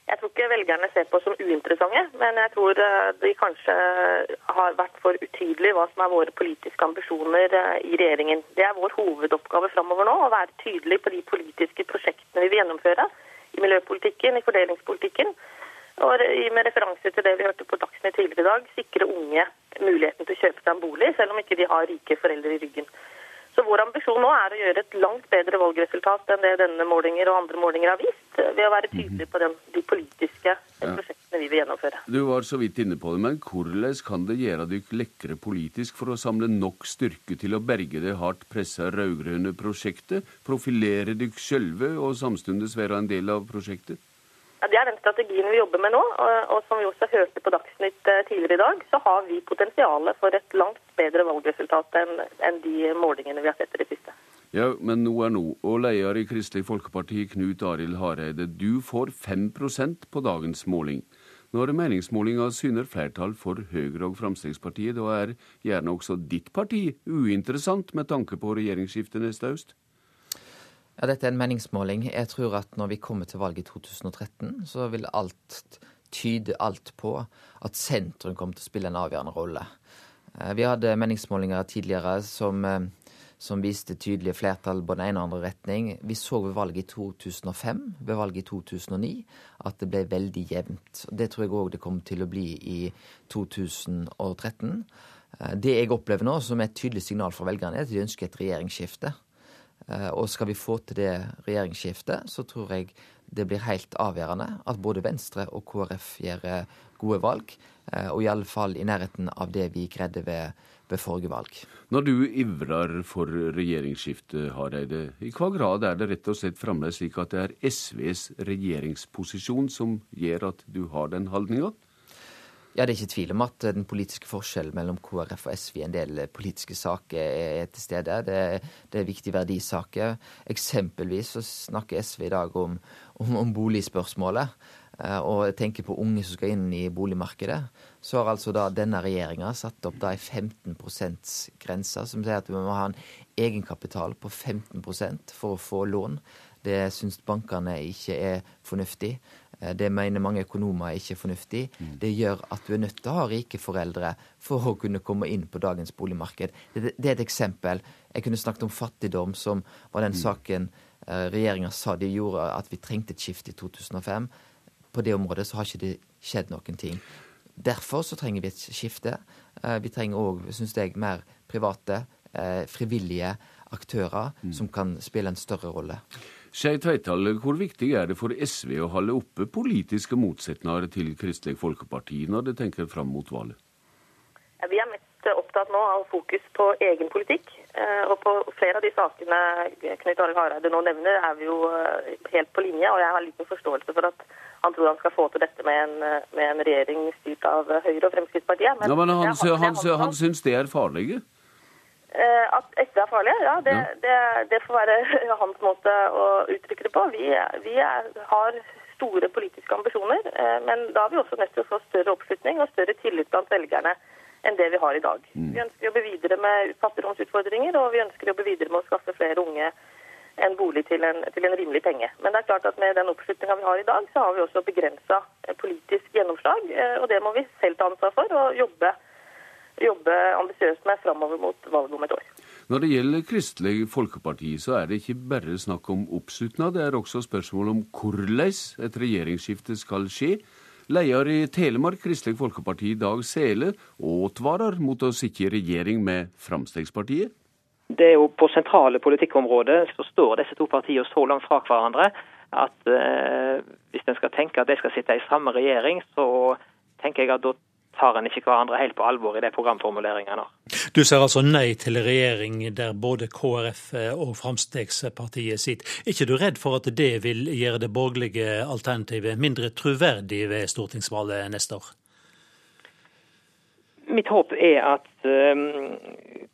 Jeg tror ikke velgerne ser på som uinteressante, men jeg tror eh, de kanskje har vært for utydelige hva som er våre politiske ambisjoner eh, i regjeringen. Det er vår hovedoppgave framover nå, å være tydelig på de politiske prosjektene vi vil gjennomføre i miljøpolitikken, i fordelingspolitikken. Og med referanse til det vi hørte på Dagsnytt tidligere i dag, sikre unge muligheten til å kjøpe seg en bolig, selv om ikke de har rike foreldre i ryggen. Så Vår ambisjon nå er å gjøre et langt bedre valgresultat enn det denne målinger og andre målinger har vist, ved å være tydelig på den, de politiske prosjektene vi vil gjennomføre. Du var så vidt inne på det, men hvordan kan det gjøre dere lekre politisk for å samle nok styrke til å berge det hardt pressa rød-grønne prosjektet, profilere dere sjølve og samtidig være en del av prosjektet? Ja, Det er den strategien vi jobber med nå. Og, som vi også hørte på Dagsnytt eh, tidligere i dag, så har vi potensialet for et langt bedre valgresultat enn, en de målingene vi har sett i det siste. Ja, men nå er nå. Og leder i Kristelig Folkeparti, Knut Arild Hareide, du får 5% på dagens måling. Når meningsmålinga syner flertall for Høyre og Fremskrittspartiet, da er gjerne også ditt parti uinteressant med tanke på regjeringsskiftet neste høst? Ja, Dette er en meningsmåling. Jeg tror at når vi kommer til valget i 2013, så vil alt tyde alt på at sentrum kommer til å spille en avgjørende rolle. Vi hadde meningsmålinger tidligere som, som viste tydelige flertall på den ene og andre retning. Vi så ved valget i 2005, ved valget i 2009, at det ble veldig jevnt. Det tror jeg òg det kommer til å bli i 2013. Det jeg opplever nå som et tydelig signal fra velgerne, er at de ønsker et regjeringsskifte. Og skal vi få til det regjeringsskiftet, så tror jeg det blir helt avgjørende at både Venstre og KrF gjør gode valg. Og i alle fall i nærheten av det vi greide ved, ved forrige valg. Når du ivrer for regjeringsskifte, Hareide, i hva grad er det rett og slett fremdeles slik at det er SVs regjeringsposisjon som gjør at du har den holdninga? Ja, Det er ikke tvil om at den politiske forskjellen mellom KrF og SV i en del politiske saker er til stede. Det, det er viktige verdisaker. Eksempelvis så snakker SV i dag om, om, om boligspørsmålet. Og tenker på unge som skal inn i boligmarkedet. Så har altså da denne regjeringa satt opp ei 15 %-grense, som sier at vi må ha en egenkapital på 15% for å få lån. Det syns bankene ikke er fornuftig. Eh, det mener mange økonomer er ikke fornuftig. Mm. Det gjør at du er nødt til å ha rike foreldre for å kunne komme inn på dagens boligmarked. Det, er et eksempel. Jeg kunne snakket om fattigdom, som var den mm. saken eh, regjeringa sa de gjorde at vi trengte et skifte i 2005. På det området så har ikke det skjedd noen ting. Derfor så trenger vi et skifte. Eh, vi trenger òg, syns jeg, mer private, frivillige aktører mm. som kan spille en større rolle. Skei Tveital, hvor viktig er det for SV å holde oppe politiske motsetninger til Kristelig Folkeparti når det tenker fram mot valget? Vi er mest opptatt nå av fokus på egen politikk. Eh, og på flere av de sakene Knut Arild Hareide nå nevner, er vi jo eh, helt på linje. Og jeg har liten forståelse for at han tror han skal få til dette med en, med en regjering styrt av Høyre og Fremskrittspartiet. Men, ja, men han, han, han, han syns det er farlige? Eh, at SV er farlige, ja, det, det, det, får være hans måte å uttrykke det på. Vi, vi er, har store politiske ambisjoner, eh, men da er vi også nødt til å få større oppslutning og større tillit blant velgerne enn det vi har i dag. Mm. Vi ønsker å jobbe videre med fattigdomsutfordringer, og vi ønsker å jobbe videre med å skaffe flere unge en bolig til en, til en rimelig penge. Men det er klart at med den oppslutninga vi har i dag, så har vi også begrensa politisk gjennomslag. Og det må vi selv ta ansvar for og jobbe jobbe ambisiøst med framover mot valget om et år. Når det gjelder Kristelig Folkeparti, så er det ikke bare snakk om oppslutnad, det er også spørsmål om hvordan et regjeringsskifte skal skje. Leder i Telemark Kristelig Folkeparti, Dag Sele, advarer mot å sitte i regjering med Fremskrittspartiet. Det er jo På sentrale politikkområder så står disse to partiene så langt fra hverandre at eh, hvis en skal tenke at de skal sitte i samme regjering, så tenker jeg at da tar en ikke hverandre helt på alvor i de programformuleringene. Du sier altså nei til regjering der både KrF og Fremskrittspartiet sitter. Er ikke du redd for at det vil gjøre det borgerlige alternativet mindre troverdig ved stortingsvalget neste år? Mitt håp er at um,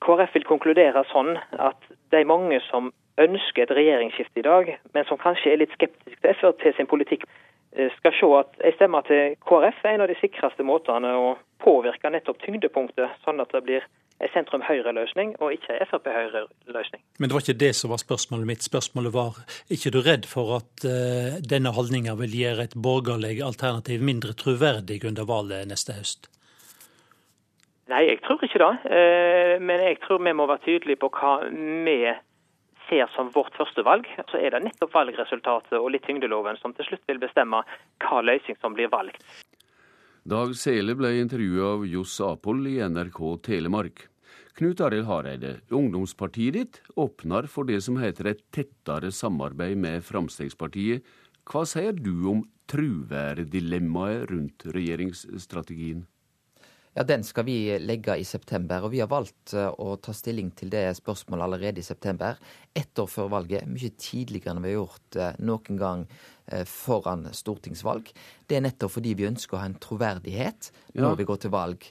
KrF vil konkludere sånn at de mange som ønsker et regjeringsskifte i dag, men som kanskje er litt skeptiske til Frp sin politikk, Eh, skal se at en stemme til KrF er en av de sikreste måtene å påvirke nettopp tyngdepunktet, sånn at det blir en sentrum-høyre-løsning og ikke en Frp-høyre-løsning. Men det var ikke det som var spørsmålet mitt. Spørsmålet var ikke du redd for at uh, denne holdninga vil gjøre et borgerlig alternativ mindre troverdig under valget neste høst? Nei, jeg tror ikke det. Uh, men jeg tror vi må være tydelige på hva vi ser som vårt førstevalg, så er det nettopp valgresultatet og litt tyngdeloven som til slutt vil bestemme hva løsning som blir valgt. Dag Sele ble intervjuet av Johs Apol i NRK Telemark. Knut Arild Hareide, ungdomspartiet ditt åpner for det som heter et tettere samarbeid med Fremskrittspartiet. Hva sier du om truværdilemmaet rundt regjeringsstrategien? Ja, Den skal vi legge i september. og Vi har valgt eh, å ta stilling til det spørsmålet allerede i september. Ett år før valget. Mye tidligere enn vi har gjort eh, noen gang eh, foran stortingsvalg. Det er nettopp fordi vi ønsker å ha en troverdighet når ja. vi går til valg.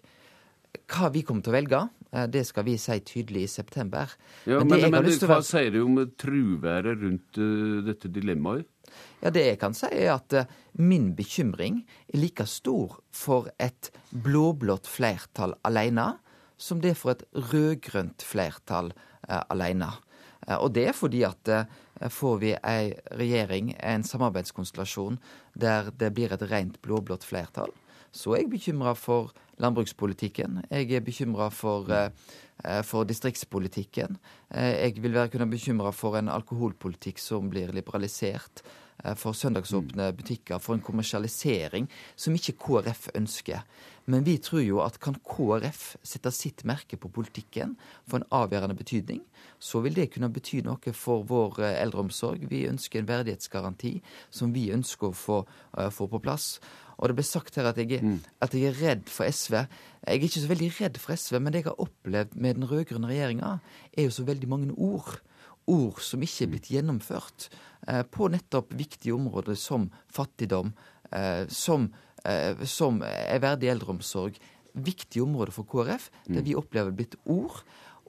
Hva vi kommer til å velge, det skal vi si tydelig i september. Ja, Men, men, men hva sier du om truværet rundt uh, dette dilemmaet? Ja, Det jeg kan si, er at uh, min bekymring er like stor for et blå-blått flertall alene som det er for et rød-grønt flertall uh, alene. Og det er fordi at får vi ei regjering, en samarbeidskonstellasjon, der det blir et rent blå-blått flertall, Så er jeg bekymra for landbrukspolitikken. Jeg er bekymra for, for, distriktspolitikken. Jeg vil være kunne bekymra for en alkoholpolitikk som blir liberalisert. Eh, for søndagsåpne butikker, for en kommersialisering som ikke KrF ønsker. Men vi tror jo at kan KrF sette sitt merke på politikken for en avgjørende betydning, så vil det kunne bety noe for vår eh, eldreomsorg. Vi ønsker en verdighetsgaranti som vi ønsker å få, få på plass. Og det ble sagt her at jeg, mm. at jeg, er, redd for SV. Jeg er ikke så veldig redd for SV, men det jeg har opplevd med den rød-grønne regjeringa, er jo så veldig mange ord ord som ikke er blitt gjennomført eh, på nettopp viktige områder som fattigdom, eh, som, eh, som er verdig eldreomsorg. Viktige områder for KrF, der mm. vi opplever blitt ord.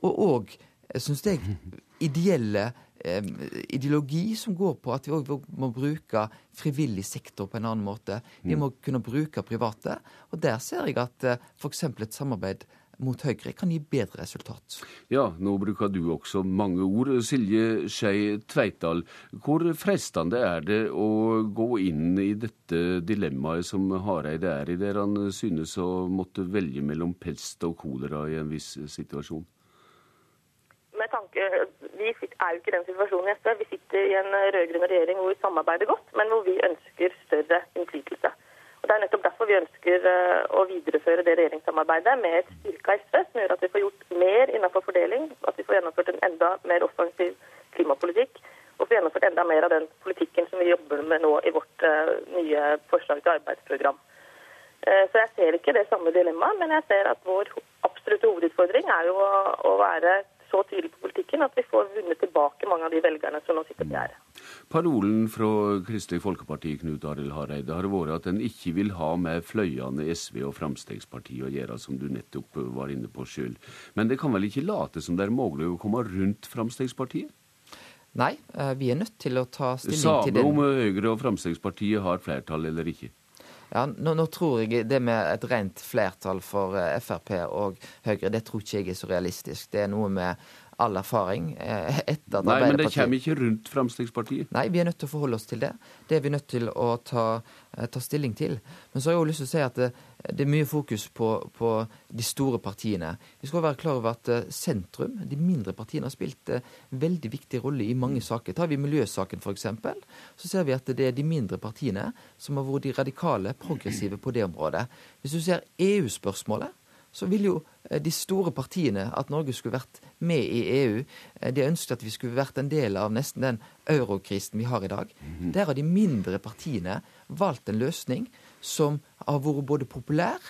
Og òg, syns jeg, ideelle ideologi som går på at vi òg må bruke frivillig sektor på en annen måte. Vi mm. må kunne bruke private. Og der ser jeg at f.eks. et samarbeid mot Høyre kan gi bedre resultat. Ja, nå bruker du også mange ord. Silje Skei Tveitdal, hvor fristende er det å gå inn i dette dilemmaet som Hareide er i, der han synes å måtte velge mellom pest og kolera i en viss situasjon? Er jo ikke den situasjonen i SV. Vi sitter i en rød-grønn regjering hvor vi samarbeider godt, men hvor vi ønsker større innflytelse. Og Det er nettopp derfor vi ønsker eh, å videreføre det regjeringssamarbeidet med et styrka SV, som gjør at vi får gjort mer innenfor fordeling, at vi får gjennomført en enda mer offensiv klimapolitikk, og får gjennomført enda mer av den politikken som vi jobber med nå i vårt uh, nye forslag til arbeidsprogram. Uh, så jeg ser ikke det samme dilemmaet, men jeg ser at vår absolutte hovedutfordring er jo å være så tydelig på politikken at vi får vunnet tilbake mange av de velgerne som nå sitter på gjerdet. Parolen fra Kristelig Folkeparti Knut Arild Hareide har vært at en ikke vil ha med fløyene SV og Frp å gjøre, som du nettopp var inne på sjøl. Men det kan vel ikke late som det er mulig å komme rundt Frp? Nei, eh, vi er nødt til å ta stilling Samme til det. Samme om Høyre og Frp har flertall eller ikke? Ja, nå, nå, tror jeg det med et rent flertall for uh, Frp og Høyre, det tror ikke jeg er så realistisk. Det er noe med all erfaring eh, etter at Nei, men det kommer ikke rundt Fremskrittspartiet? Nei, vi er nødt til å forholde oss til det. Det er vi nødt til å ta, eh, ta stilling til. Men så har jeg også lyst til å si at det, er mye fokus på, på, de store partiene. Vi skal være klar over at eh, sentrum, de mindre partiene, har spilt en veldig viktig rolle i mange saker. Tar vi miljøsaken f.eks., så ser vi at det er de mindre partiene som har vært de radikale, progressive på det området. Hvis du ser EU-spørsmålet, så vil jo eh, de store partiene at Norge skulle vært med i EU. Eh, de ønsket at vi skulle vært en del av nesten den eurokrisen vi har i dag. Mhm. Der har de mindre partiene valgt en løsning som har vært både populær,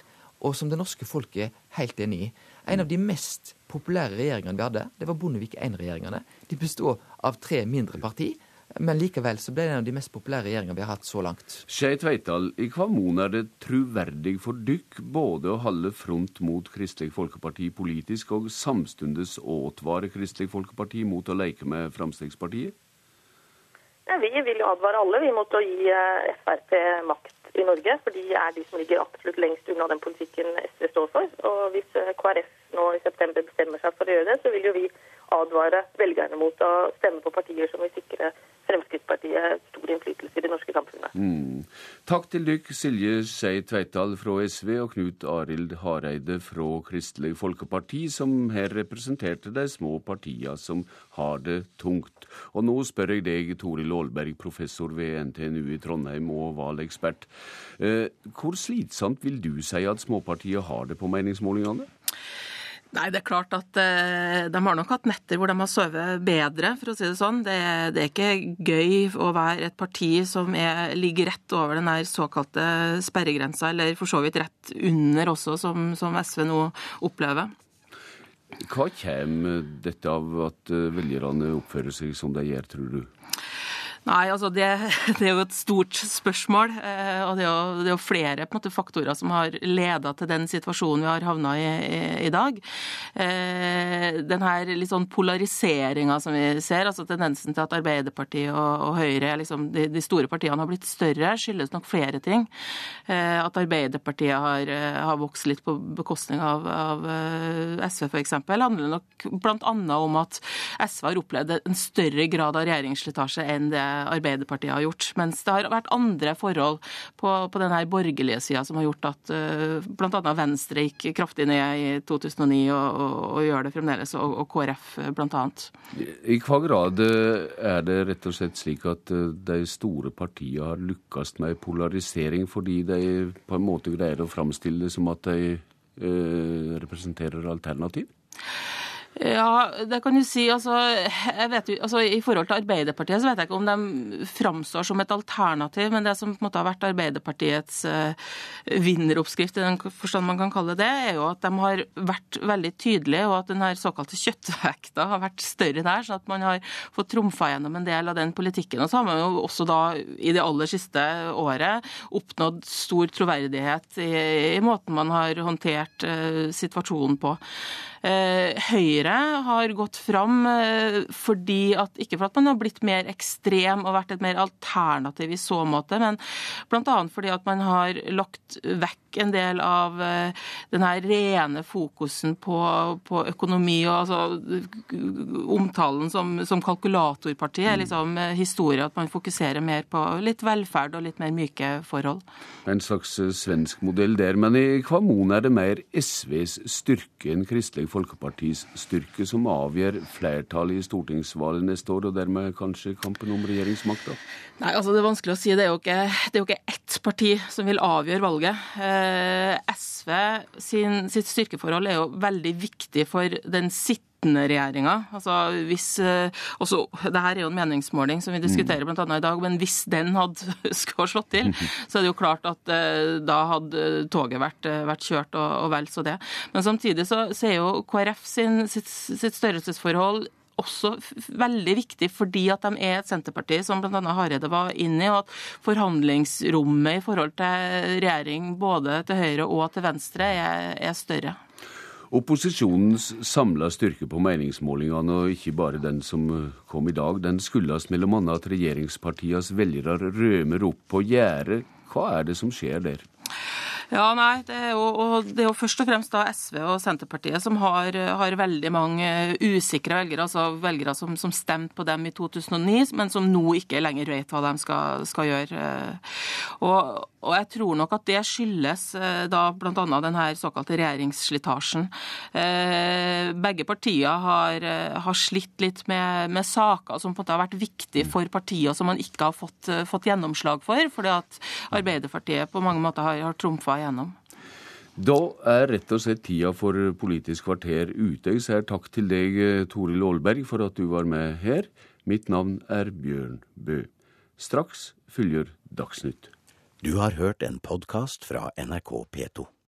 og som det norske folket er helt enig i. En av de mest populære regjeringene vi hadde, det var Bondevik I-regjeringene. De bestod av tre mindre partier. Men likevel så ble det en av de mest populære regjeringene vi har hatt så langt. Skei Tveitdal, i hva mon er det truverdig for dykk både å holde front mot Kristelig Folkeparti politisk, og samstundes advare Kristelig Folkeparti mot å leke med Fremskrittspartiet? Ja, vi vil jo advare alle vi mot å gi eh, Frp makt i Norge. For de er de som ligger absolutt lengst unna den politikken SV står for. Og hvis eh, KrF nå i september bestemmer seg for å gjøre det, så vil jo vi advare velgerne mot å stemme på partier som vil sikre Fremskrittspartiet stor innflytelse i det norske samfunnet. Mm. Takk til dykk, Silje Skei Tveitdal fra SV og Knut Arild Hareide fra Kristelig Folkeparti, som her representerte de små partiene som har det tungt. Og nå spør jeg deg, Toril Aalberg, professor ved NTNU i Trondheim og valekspert. Eh, hvor slitsomt vil du si at småpartiet har det på meningsmålingene? Nei, det er klart at eh, de har nok hatt netter hvor de har sovet bedre, for å si det sånn. Det, det, er ikke gøy å være et parti som er, ligger rett over den såkalte sperregrensa, eller for så vidt rett under også, som, som SV nå opplever. Hva kommer dette av at eh, velgerne oppfører seg som de gjør, tror du? Nei, altså det, det, er jo et stort spørsmål. Eh, og det er jo, det er jo flere måte, faktorer som har leda til den situasjonen vi har havna i, i, i dag. Eh, den her litt sånn polariseringa som vi ser, altså tendensen til at Arbeiderpartiet og, og Høyre, liksom, de, de, store partiene, har blitt større, skyldes nok flere ting. Eh, at Arbeiderpartiet har, har, vokst litt på bekostning av, av SV f.eks., handler nok bl.a. om at SV har opplevd en større grad av regjeringsslitasje enn det Arbeiderpartiet har gjort. Mens det har vært andre forhold på, på den borgerlige sida som har gjort at uh, bl.a. Venstre gikk kraftig ned i 2009 og, og, og gjør det fremdeles, og, og KrF bl.a. I hva grad er det rett og slett slik at de store partiene har lykkes med polarisering fordi de på en måte greier å framstille det som at de øh, representerer alternativ? Ja, det kan du si. Altså, vet, altså, I forhold til Arbeiderpartiet så vet jeg ikke om de framstår som et alternativ, men det som på en måte har vært Arbeiderpartiets uh, vinneroppskrift, i den forstand man kan kalle det, er jo at de har vært veldig tydelige, og at den her såkalte kjøttvekta har vært større der, sånn at man har fått trumfa gjennom en del av den politikken. Og så har man jo også da i det aller siste året oppnådd stor troverdighet i, i måten man har håndtert uh, situasjonen på. Eh, Høyre har gått fram eh, fordi at, ikke for at man har blitt mer ekstrem og vært et mer alternativ i så måte, men bl.a. fordi at man har lagt vekk en del av eh, den her rene fokusen på, på økonomi og altså, omtalen som, som kalkulatorparti er liksom historie at man fokuserer mer på litt velferd og litt mer myke forhold. En slags svensk modell der, men i hva mon er det mer SVs styrke enn Kristelig Folkepartis styrke som avgjør flertallet i stortingsvalget neste år, og dermed kanskje kampen om regjeringsmakta? Nei, altså Det er vanskelig å si. Det er jo ikke, det er jo ikke ett parti som vil avgjøre valget. Eh, SV sin, sitt styrkeforhold er jo veldig viktig for den sittende regjeringa. Altså hvis, eh, også, det her er jo en meningsmåling som vi diskuterer blant annet i dag, men hvis den hadde skulle slått til, så er det jo klart at eh, da hadde toget vært, vært kjørt, og, og, vel så det. Men samtidig så, så er jo KrF sin, sitt, sitt størrelsesforhold også veldig viktig fordi at de er et Senterparti som bl.a. Hareide var inne i, og at forhandlingsrommet i forhold til regjering både til høyre og til venstre er, er større. Opposisjonens samla styrke på meningsmålingene, og ikke bare den som kom i dag, den skyldes bl.a. at regjeringspartienes velgere rømer opp på gjerdet. Hva er det som skjer der? Ja, nei, det er, jo, det er jo, først og fremst da SV og Senterpartiet som har, har veldig mange usikre velgere, altså velgere som, som, stemte på dem i 2009, men som nå ikke lenger vet hva de skal, skal gjøre. Og, og, jeg tror nok at det skyldes eh, da bl.a. denne såkalte regjeringsslitasjen. Eh, begge partier har, har slitt litt med, med, saker som på en måte har vært viktige for partier som man ikke har fått, fått gjennomslag for, fordi at Arbeiderpartiet på mange måter har, har trumfa igjennom. Da er rett og slett tida for Politisk kvarter ute. Jeg sier takk til deg, Toril Aalberg, for at du var med her. Mitt navn er Bjørn Bø. Straks følger Dagsnytt. Du har hørt en podkast fra NRK P2.